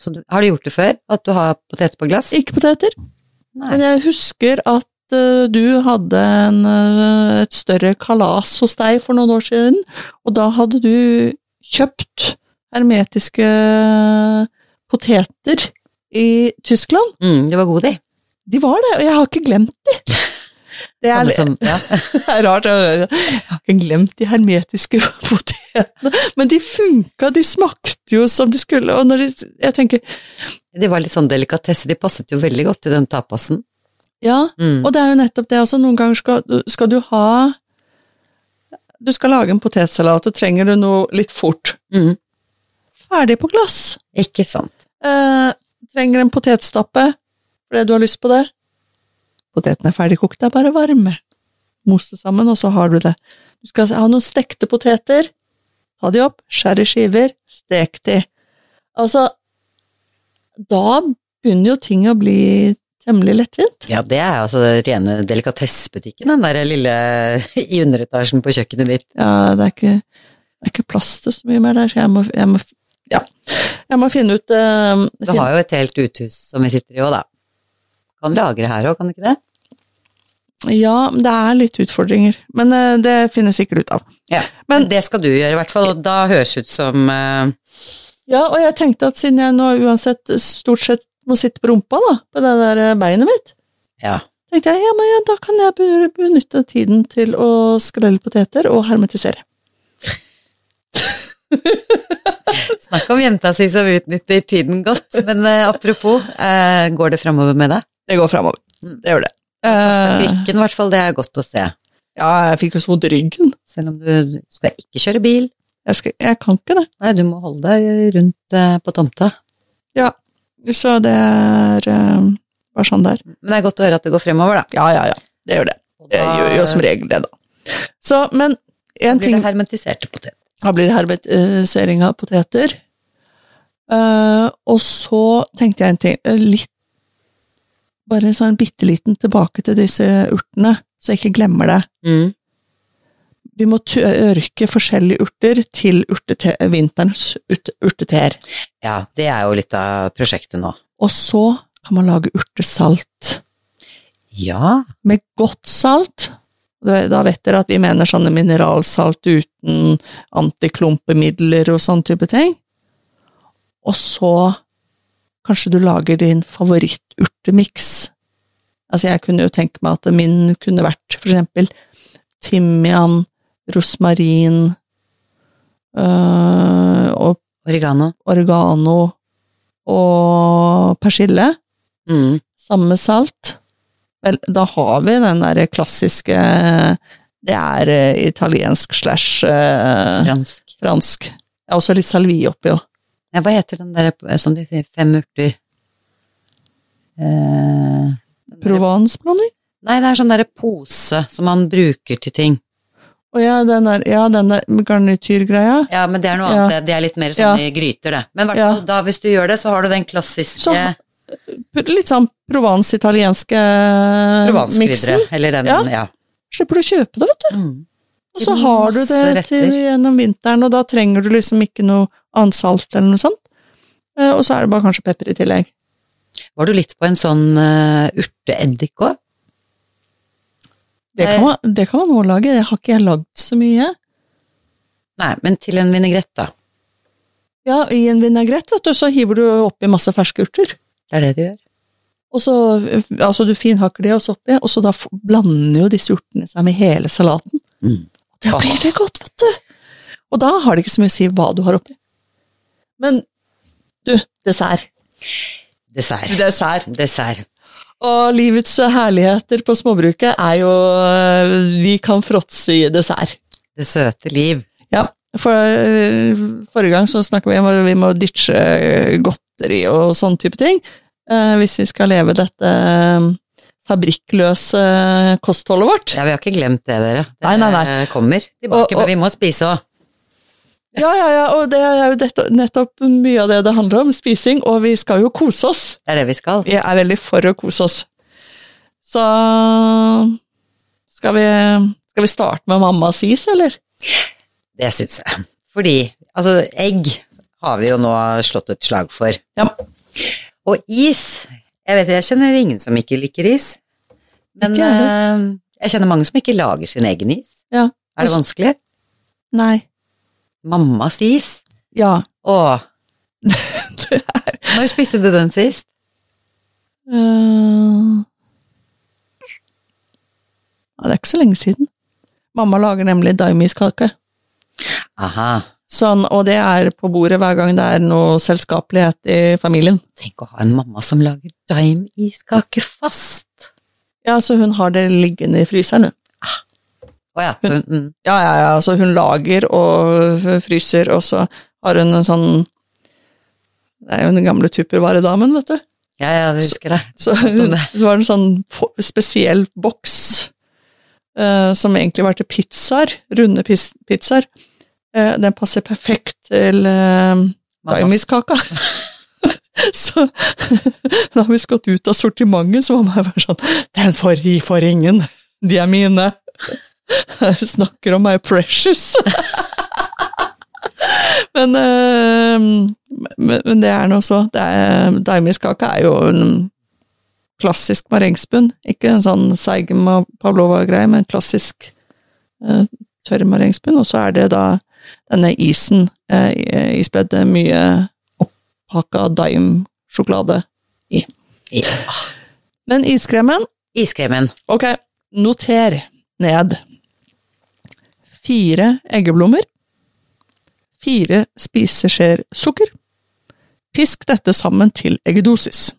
Så du, har du gjort det før? At du har poteter på glass? Ikke poteter. Nei. Men jeg husker at eh, du hadde en, eh, et større kalas hos deg for noen år siden, og da hadde du kjøpt hermetiske poteter i Tyskland. Mm, de var gode, de. De var det, og jeg har ikke glemt de. Det er, som, ja. rart, jeg har ikke glemt de hermetiske potetene, men de funka, de smakte jo som de skulle, og når de, jeg tenker, De var litt sånn delikatesse, de passet jo veldig godt til den tapasen. ja, Mm. Og det er jo nettopp det Altså, noen ganger skal, skal du ha Du skal lage en potetsalat, og trenger du noe litt fort. Mm. Ferdig på glass. Ikke sant. Eh, trenger en potetstappe fordi du har lyst på det. Potetene er ferdigkokt, det er bare varme. Mos det sammen, og så har du det. Du skal ha noen stekte poteter. Ta de opp, skjær i skiver, stek de. Altså, da begynner jo ting å bli temmelig lettvint. Ja, det er altså rene delikatessebutikken, den der lille i underetasjen på kjøkkenet ditt. Ja, det er ikke, det er ikke plass til så mye mer der, så jeg må, jeg må ja. Jeg må finne ut uh, Du har jo et helt uthus som vi sitter i òg, da. Kan lagre her òg, kan du ikke det? Ja, det er litt utfordringer, men eh, det finner sikkert ut av. Ja. Men- det skal du gjøre, i hvert fall, og da høres ut som uh... Ja, og jeg tenkte at siden jeg nå uansett stort sett må sitte på rumpa, da, på det der eh, beinet mitt, Ja. tenkte jeg ja, men ja, da kan jeg be- benytte tiden til å skrelle poteter og hermetisere. Snakk om jenta si som utnytter tiden godt. Men uh, apropos, uh, går det framover med deg? Det går framover. Mm. Det gjør det. Eh, krykken, i hvert fall. Det er godt å se. ja, jeg fikk jo så vondt i ryggen. Selv om du skal ikke kjøre bil. Jeg, skal, jeg kan ikke det. Nei, du må holde deg rundt eh, på tomta. Ja, så det er eh, bare sånn det er. Men det er godt å høre at det går fremover, da. Ja, ja, ja. Det gjør det. Det gjør jo som regel det, da. Så, men en blir det hermetiserte poteter. Da blir det hermetisering av poteter. Uh, og så tenkte jeg en ting litt Bare en sånn bitte liten tilbake til disse urtene, så jeg ikke glemmer det. Mm. Vi må tørke forskjellige urter til urtete, vinterens urt, urteteer. Ja, det er jo litt av prosjektet nå. Og så kan man lage urtesalt. Ja. Med godt salt. Da vet dere at vi mener sånne mineralsalt uten antiklumpemidler og sånn type ting. Og så kanskje du lager din favoritturtemiks. Altså, jeg kunne jo tenke meg at min kunne vært for eksempel timian, rosmarin øh, og Oregano. oregano og persille. Mm. Samme salt. Vel, da har vi den derre klassiske Det er eh, italiensk slash øh, Fransk. fransk. Det er også litt salvi oppi òg. Ja, hva heter den der som de fem urter? Eh, den Provence-blanding? Nei, det er sånn derre pose som man bruker til ting. Å ja, den der, ja, den der garnityrgreia. Ja, men det er noe Ja. annet. Det- er litt mer sånn i gryter, det. Men hvert fall da, hvis du gjør det, så har du den klassiske Så- Litt sånn Provence-italienske miksen. Eller den, Ja. ja. Slipper du å kjøpe det, vet du. Mm. Og så har du det til gjennom vinteren, og da trenger du liksom ikke noe annet salt eller noe sånt. Eh, Og så er det bare kanskje pepper i tillegg. Var du litt på en sånn uh, urteeddik òg? Det kan, man, det kan man også lage, det har ikke jeg lagd så mye. Nei, men til en vinaigrett, da. Ja, i en vinaigrett, vet du, så hiver du oppi masse ferske urter. Det er det du gjør. Og så, altså du finhakker det også oppi, og så da blander jo disse urtene seg med hele salaten. Mm. Det blir det godt, vet du. Og da har det ikke så mye å si hva du har oppi. Men du, dessert. Dessert. Dessert. Dessert. Og livets herligheter på småbruket er jo øh, Vi kan fråtse i dessert. Det søte liv. Ja, for øh, forrige gang så snakket vi om at vi må ditche øh, godteri og sånn type ting. hvis vi skal leve dette fabrikkløse kostholdet vårt. Ja, vi har ikke glemt det, dere. Det Nei, nei, nei. kommer tilbake, Og- og- men vi må spise òg. Ja, ja, ja, og det er jo nettopp mye av det det handler om, spising, og vi skal jo kose oss. Det er det vi skal. Vi er veldig for å kose oss. Så skal vi, skal vi starte med mammas is, eller? Det syns jeg. Fordi altså, egg har vi jo nå slått et slag for. Ja. Og is Jeg vet jeg kjenner ingen som ikke liker is. Men eh, jeg kjenner mange som ikke lager sin egen is. Ja. Er det vanskelig? Nei. Mammas is? Ja. Åh. Det er Når spiste du den sist? Uh... ja, Det er ikke så lenge siden. Mamma lager nemlig daimiskake. Aha. Sånn, og det er på bordet hver gang det er noe selskapelighet i familien. Tenk å ha en mamma som lager daim-iskake fast. Ja, så hun har det liggende i fryseren, hun. Å ja. Hun, mm. Ja, ja, ja, så hun lager og fryser, og så har hun en sånn Det er jo den gamle tuppervaredamen, vet du. Ja, ja, jeg husker det. Så så hun, det. var en sånn spesiell boks eh, som egentlig var til pizzaer, runde pis pizzaer. Eh, den passer perfekt til uh, daimiskaka. så da har vi gått ut av sortimentet, så var man bare sånn Den får de for ingen, de er mine. Snakker om my precious. men, eh, men, men det er nå så. Det er- jo en klassisk marengsbunn. Ikke en sånn seig pavlova-greie, men klassisk eh, tørr marengsbunn. Og så er det da denne isen, eh, isbedde mye opphakka daim-sjokolade i. Ja. Men iskremen, Iskremen. ok, noter ned. Fire eggeblommer. Fire spiseskjeer sukker. Pisk dette sammen til eggedosis.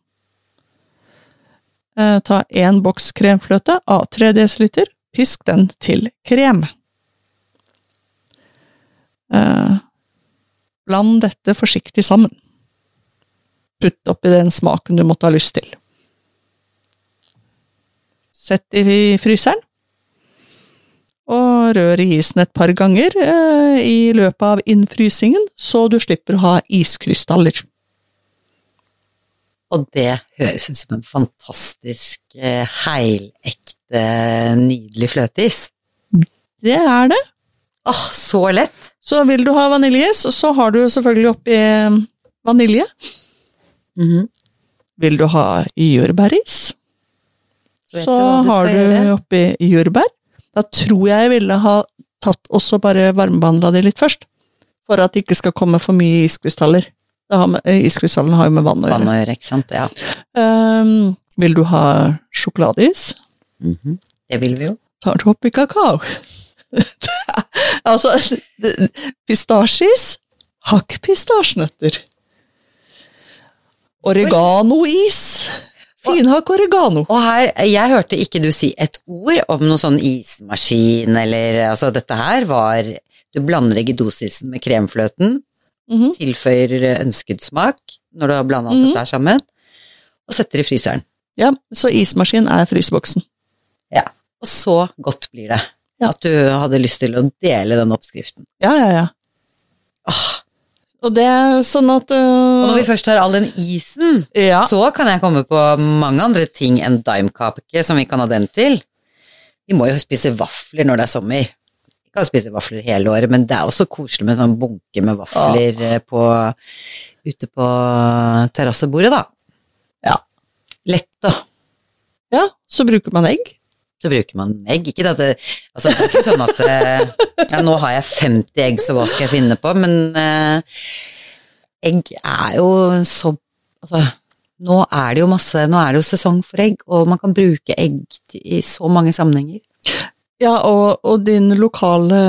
Eh, ta én boks kremfløte av 3 dl. Pisk den til krem. Eh, bland dette forsiktig sammen. Putt oppi den smaken du måtte ha lyst til. Sett i fryseren. Og rør i isen et par ganger eh, i løpet av innfrysingen, så du slipper å ha iskrystaller. Og det høres ut som en fantastisk eh, heilekte, nydelig fløteis. Det er det. Åh, så lett! Så vil du ha vaniljeis, så har du selvfølgelig oppi vanilje. vanilje. -hmm. Vil du ha jordbæris, Så så du har du gjøre. oppi jordbær. Da tror jeg jeg ville ha tatt også bare varmebehandla det litt først, for at det ikke skal komme for mye iskrystaller. Har eh, Iskrystallene har jo med vann å Vann å gjøre, ikke sant? Ja. Um, vil du ha sjokoladeis? Mhm. Det vil vi jo. tar du oppi kakao. altså, pistasjeis, hakk pistasjenøtter. Oreganois. Finhakk oregano. Og her, jeg hørte ikke du si et ord om noe sånn ismaskin eller altså dette her var Du blander eggedosisen med kremfløten, Mhm. tilføyer ønsket smak når du har blanda alt -hmm. dette her sammen, og setter i fryseren. Ja, så ismaskin er fryseboksen. Ja. Og så godt blir det. Ja. At du hadde lyst til å dele den oppskriften. Ja, ja, ja. Åh, Og det er sånn at og når vi først har all den isen, Ja. så kan jeg komme på mange andre ting enn daimkake som vi kan ha den til. Vi må jo spise vafler når det er sommer. Vi kan spise vafler hele året, men det er også koselig med en sånn bunke med vafler eh, på, ute på terrassebordet, da. Ja. Lett, da. ja, så bruker man egg. Så bruker man egg. Ikke det altså, det er ikke sånn at eh, ja, nå har jeg 50 egg, så hva skal jeg finne på? Men eh, egg er jo så Altså, nå er det jo masse Nå er det jo sesong for egg, og man kan bruke egg i så mange sammenhenger. Ja, og, og din lokale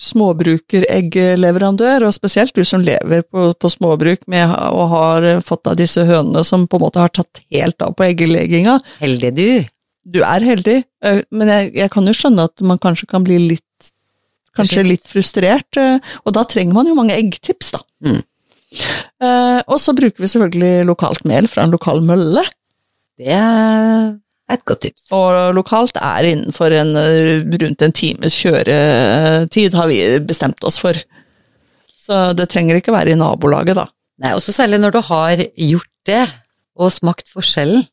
småbrukereggleverandør, og spesielt du som lever på, på småbruk med, og har fått av disse hønene som på en måte har tatt helt av på eggelegginga, Heldig du. Du er heldig, eh, men jeg, jeg kan jo skjønne at man kanskje kan bli litt Kanskje litt frustrert, eh, og da trenger man jo mange eggtips, da. Mm. Eh, og så bruker vi selvfølgelig lokalt mel fra en lokal mølle. Det er et godt tips. Og lokalt er innenfor en, rundt en times kjøretid, har vi bestemt oss for. Så det trenger ikke være i nabolaget, da. Nei, også særlig når du har gjort det, og smakt forskjellen.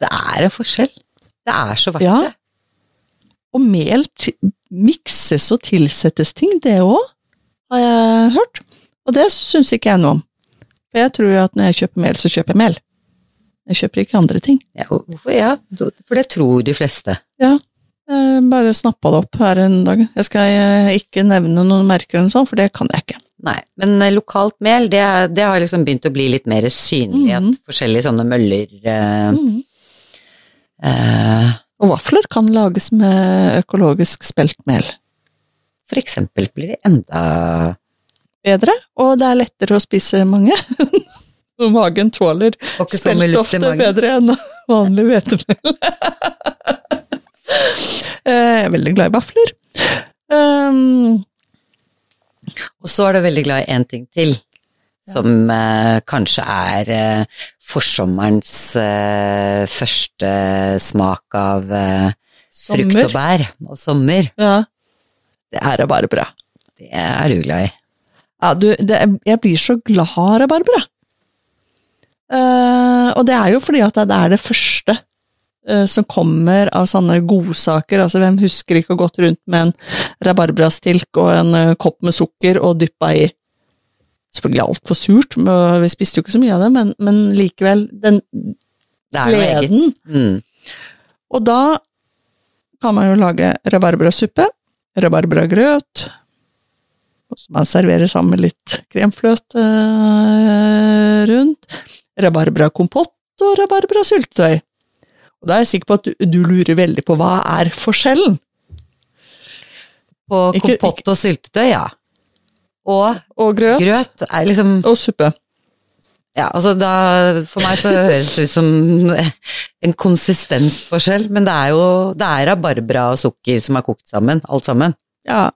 Det er en forskjell. Det er så verdt Ja. det. Og mel mikses og tilsettes ting, det òg, har jeg hørt. Og det syns ikke jeg noe om. For jeg tror jo at når jeg kjøper mel, så kjøper jeg mel. Jeg kjøper ikke andre ting. Ja, hvorfor? Ja, for det tror de fleste. Ja, Jeg bare snappa det opp her en dag. Jeg skal eh, ikke nevne noen merker eller noe sånt, for det kan jeg ikke. Nei, men eh, lokalt mel, det, det har liksom begynt å bli litt mer synlig, Mhm. at forskjellige sånne møller eh, Mm. Eh, Og vafler kan lages med økologisk speltmel. For eksempel blir det enda Bedre, og det er lettere å spise mange. Og magen tåler spelt speltofte bedre enn vanlig hvetemel. Eh, Jeg er veldig glad i vafler. Um, Og så er du veldig glad i én ting til, som uh, kanskje er eh, forsommerens eh, første smak av eh, frukt og bær og sommer. Ja. Det er rabarbra. Det er du glad i. Ja, du, det, jeg blir så glad av rabarbra. Uh, og det er jo fordi at det er det første uh, som kommer av sånne godsaker. Altså, hvem husker ikke å gått rundt med en rabarbrastilk og en uh, kopp med sukker og dyppa i Selvfølgelig altfor surt, vi spiste jo ikke så mye av det, men, men likevel, den gleden. Mm. Og da kan man jo lage rabarbrasuppe, rabarbragrøt, som man serverer sammen med litt kremfløte eh, rundt, rabarbrakompott og rabarbrasyltetøy. Og da er jeg sikker på at du, du lurer veldig på hva er forskjellen? På kompott og syltetøy, ja. Og Og grøt, grøt liksom og suppe. Ja, altså da For meg så høres det ut som en konsistensforskjell, men det er jo det er rabarbra og sukker som er kokt sammen, alt sammen. Ja.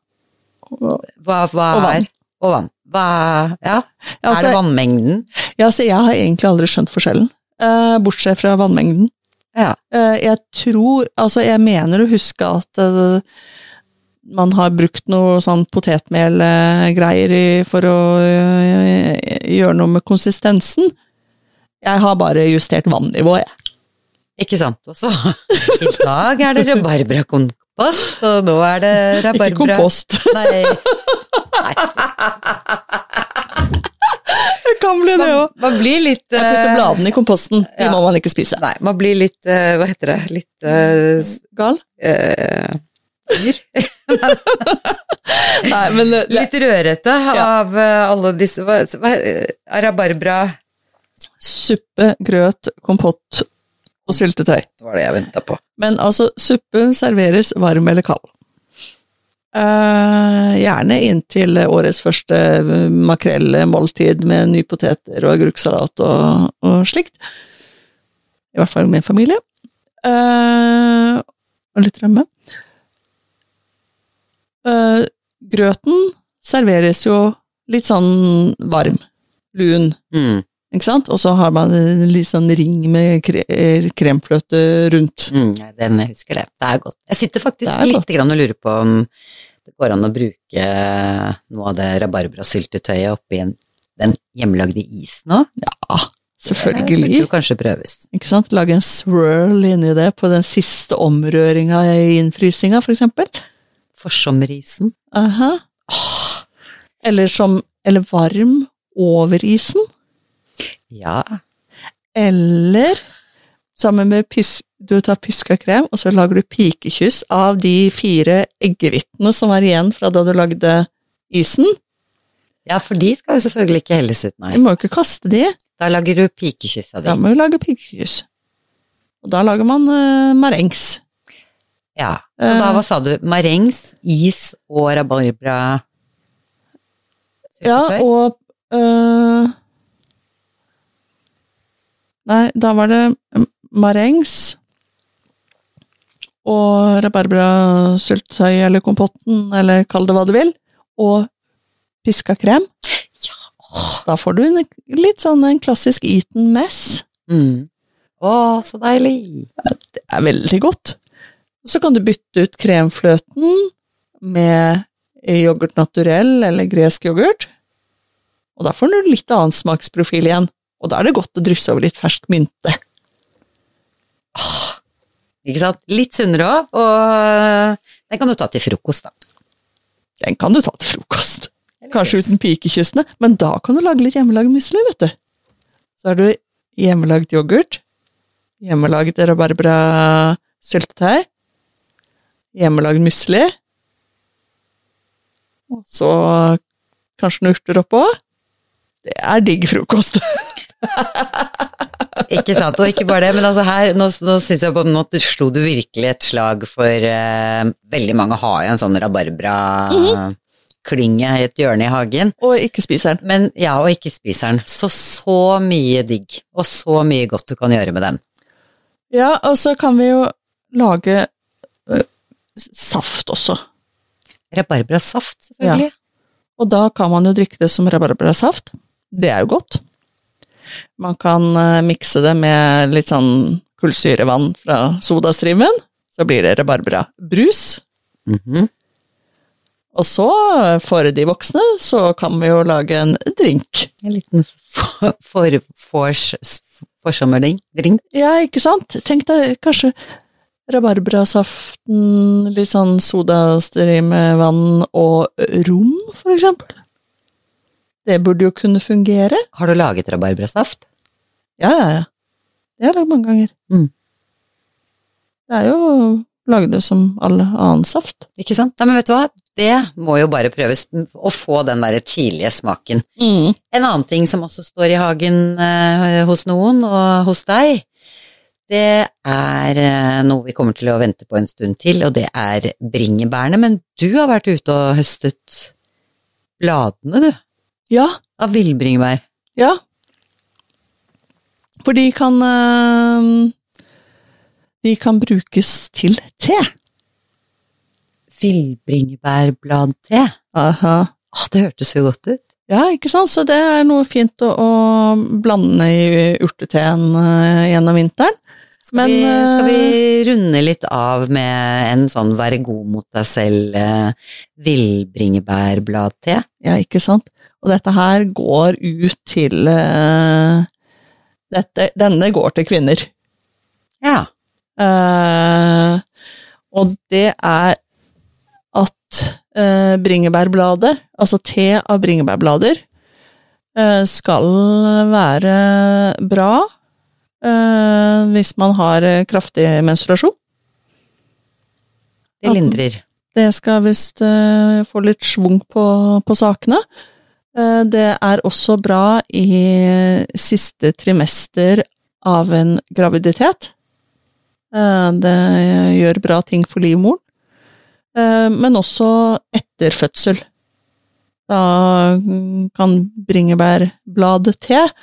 Og- Hva, hva Og vann. er Og vann. Hva Ja, Ja, altså- er det vannmengden? Ja, så jeg har egentlig aldri skjønt forskjellen, eh, bortsett fra vannmengden. Ja. Eh, jeg tror Altså, jeg mener å huske at eh, man har brukt noe sånn potetmelgreier for å eh, gjøre noe med konsistensen. Jeg har bare justert vannivået, jeg. Ikke sant. Og så i dag er det rabarbrakompost, og nå er det rabarbra Ikke kompost. Nei. Nei. Det kan bli det Man, òg. man blir litt Jeg putter eh, bladene i komposten. De ja. må man ikke spise. Nei, man blir litt eh, Hva heter det? Litt uh, Gal? eh, dyr. Nei, men det, Litt rørete av ja. alle disse hva, eh, Rabarbra suppe, grøt, kompott og syltetøy. Det var det jeg venta på. Men altså, suppen serveres varm eller kald. Uh, gjerne inntil årets første makrellmåltid med nypoteter og agurksalat og, og slikt. I hvert fall med familie. Uh, og litt rømme. Eh, grøten serveres jo litt sånn varm. Lun. Mm, Ikke sant? Og så har man en litt sånn ring med kre kremfløte rundt. mm, den jeg husker det. Det er godt. Jeg sitter faktisk litt og lurer på om det går an å bruke noe av det rabarbrasyltetøyet oppi den hjemmelagde isen òg. Ja, selvfølgelig. Det burde kanskje prøves. Ikke sant? Lage en swirl inni det på den siste omrøringa i innfrysinga, for eksempel. Forsommerisen. Aha. Eller som Eller varm over isen. Ja. Eller sammen med pis, Du tar piska krem, og så lager du pikekyss av de fire eggehvitene som var igjen fra da du lagde isen. ja, for de skal jo selvfølgelig ikke helles ut, nei. Du må jo ikke kaste de. Da lager du pikekyss av dem. Da må vi lage pikekyss. Og da lager man uh, marengs. Ja. Så da, hva sa du? Marengs, is og rabarbra Ja, og øh, Nei, da var det marengs og rabarbrasyltetøy eller kompotten, eller kall det hva du vil, og piska krem. Ja. Da får du en, litt sånn en klassisk eaten mess. Mm. Å, så deilig. Det er veldig godt. Så kan du bytte ut kremfløten med yoghurt naturell eller gresk yoghurt. Og da får du litt annen smaksprofil igjen. Og da er det godt å drysse over litt fersk mynte. Ikke sant? Litt sunnere òg, og den kan du ta til frokost, da. Den kan du ta til frokost. Kanskje uten pikekyssene, men da kan du lage litt hjemmelagd musli, vet du. Så har du hjemmelagd yoghurt, hjemmelagd rabarbra-syltetøy, hjemmelagd musli, og så kanskje noen urter oppå. Det er digg frokost. Ikke sant, og ikke bare det, men altså her, nå, nå syns jeg på en måte slo du virkelig et slag for uh, Veldig mange har jo en sånn rabarbra-klynge i et hjørne i hagen. Og ikke spiser den. Men ja, og ikke spiser den. Så så mye digg, og så mye godt du kan gjøre med den. Ja, og så kan vi jo lage saft også. Rabarbrasaft, selvfølgelig. Og da kan man jo drikke det som rabarbrasaft. Det er jo godt. Man kan eh, mikse det med litt sånn kullsyrevann fra sodastrimen. Så blir det rabarbrabrus. Mhm. Og så, for de voksne, så kan vi jo lage en drink. En liten for, for, for, forsommerdrink. Ja, ikke sant? Tenk deg kanskje rabarbrasaften, litt sånn sodastreamvann og rom, for eksempel. Det burde jo kunne fungere. Har du laget rabarbrasaft? Ja, ja, ja. Det har jeg lagd mange ganger. Mm. Det er jo lagd det som all annen saft. Ikke sant? Nei, men vet du hva? Det må jo bare prøves å få den der tidlige smaken. En annen ting som også står i hagen eh, hos noen, og hos deg, det er eh, noe vi kommer til å vente på en stund til, og det er bringebærene. Men du har vært ute og høstet bladene, du, Ja, av villbringebær. ja. For de kan eh, De kan brukes til te. Villbringebærbladte. Aha. Åh, det hørtes jo godt ut. Ja, ikke sant? Så det er noe fint å, å blande i urteteen eh, gjennom vinteren. Skal, Men, vi, skal vi eh, runde litt av med en sånn være god mot deg selv-villbringebærblad-te? Ja, ikke sant? Og dette her går ut til uh, dette, denne går til kvinner. Ja. Uh, og det er at uh, bringebærblader, altså te av bringebærblader, eh, skal være bra eh, hvis man har eh, kraftig menstruasjon. Det lindrer. Det skal visst eh, få litt schwung på, på sakene. Eh, det er også bra i siste trimester av en graviditet. Eh, det gjør bra ting for livmoren. Eh, men også etter fødsel. Da kan bringebærbladte eh,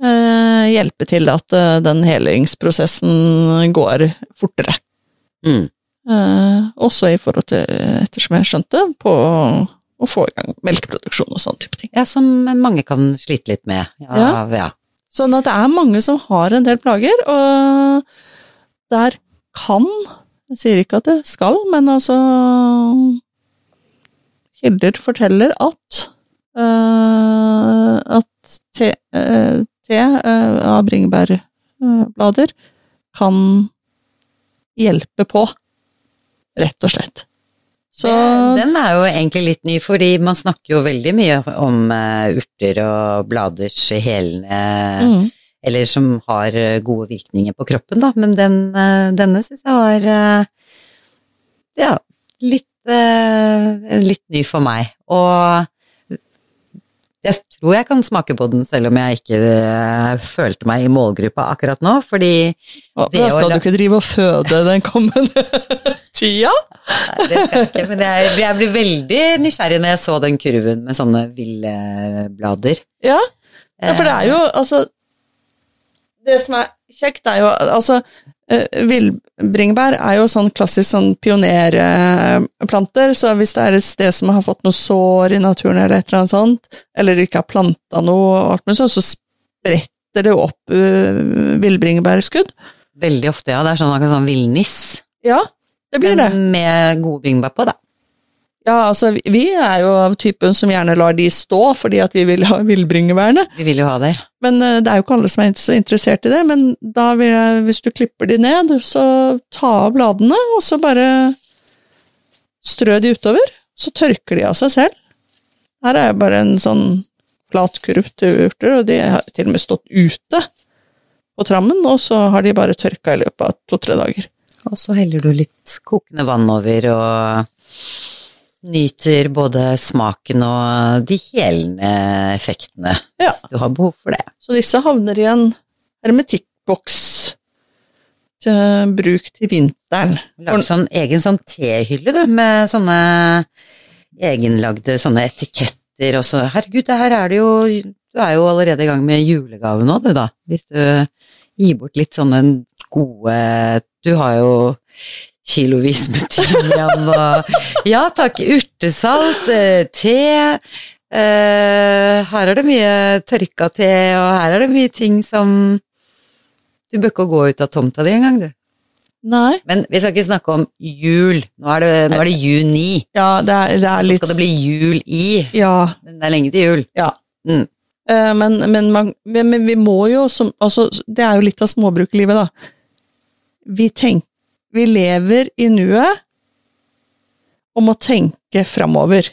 hjelpe til at eh, den helingsprosessen går fortere. Mm. Eh, også i forhold til, ettersom jeg skjønte, på å få i gang melkeproduksjon og sånn type ting. Ja, som mange kan slite litt med. Ja, Ja. Sånn at det er mange som har en del plager, og der kan Jeg sier ikke at det skal, men altså Kilder forteller at uh, at te, eh, te eh, av bringebærblader kan hjelpe på, rett og slett. Så Den er jo egentlig litt ny, fordi man snakker jo veldig mye om eh, urter og bladers helende mm, Eller som har eh, gode virkninger på kroppen, da. Men den, denne syns jeg var ja, litt, litt ny for meg. Og jeg tror jeg kan smake på den selv om jeg ikke eh, følte meg i målgruppa akkurat nå, fordi Det å skal du ikke drive og føde den kommende tida? Nei, det skal jeg ikke, men jeg, jeg blir veldig nysgjerrig når jeg så den kurven med sånne ville blader. Ja, ja, for det er jo altså Det som er kjekt, er jo altså eh, Villbringebær er jo sånn klassisk sånn pionerplanter, så hvis det er et sted som har fått noe sår i naturen eller et eller annet sånt, eller ikke har planta noe, så spretter det opp uh, villbringebærskudd. Veldig ofte, ja. Det er sånn, akkurat sånn villniss. Ja, det blir det. Men med gode bringebær på, da. Ja, altså, vi- er jo av typen som gjerne lar de stå, fordi at vi vil ha villbringebærene. Vi vil jo ha det. Men eh, det er jo ikke alle som er så interessert i det, men da vil jeg, hvis du klipper de ned, så ta av bladene, og så bare strø de utover, så tørker de av seg selv. Her er bare en sånn flat kurv til urter, og de har til og med stått ute på trammen, og så har de bare tørka i løpet av to-tre dager. Og så heller du litt kokende vann over og nyter både smaken og de helende effektene, Ja. hvis du har behov for det. Så disse havner i en hermetikkboks til bruk til vinteren. Lage sånn egen sånn tehylle, du, med sånne egenlagde sånne etiketter og så Herregud, det her er det jo Du er jo allerede i gang med julegave nå, du, da. Hvis du gir bort litt sånne gode Du har jo kilovis med timian og Ja takk, urtesalt, eh, te. eh, her er det mye tørka te, og her er det mye ting som Du bør ikke gå ut av tomta di engang, du. Nei. Men vi skal ikke snakke om jul. Nå er det, nå er det juni. Ja, det er, det er Så skal det bli jul i. Ja. Men det er lenge til jul. ja. Mm. Eh, Men, men, man, men, men vi må jo som altså, Det er jo litt av småbrukerlivet, da. Vi tenk, Vi lever i nuet og må tenke framover.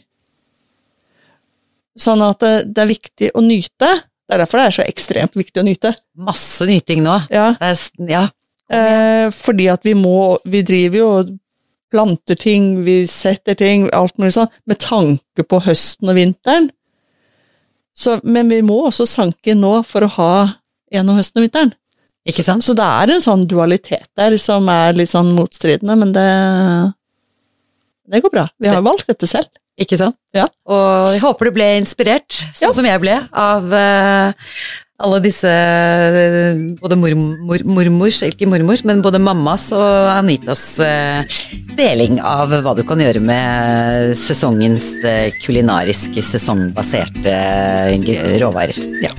Sånn at det, det er viktig å nyte. Det er derfor det er så ekstremt viktig å nyte. Masse nyting nå. Ja, er, ja. eh, fordi at vi må Vi driver jo og planter ting, vi setter ting, alt mulig sånn, med tanke på høsten og vinteren. Så, men vi må også sanke nå for å ha gjennom høsten og vinteren. Ikke sant? Så det er en sånn dualitet der som er litt sånn motstridende, men det Det går bra. Vi har valgt dette selv. Ikke sant? Ja. Og jeg håper du ble inspirert, sånn Ja. som jeg ble, av uh, alle disse eh, Både mormor, mormors, ikke mormors, men både mammas og Anitas uh, deling av hva du kan gjøre med sesongens uh, kulinariske, sesongbaserte råvarer. Ja.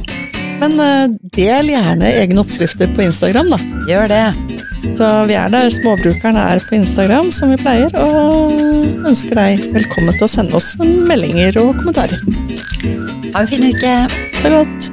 Men eh, del gjerne egne oppskrifter på Instagram, da. Gjør det. Så vi er der småbrukerne er på Instagram, som vi pleier, og ønsker deg velkommen til å sende oss meldinger og kommentarer. Ha en fin uke. Ha Det godt.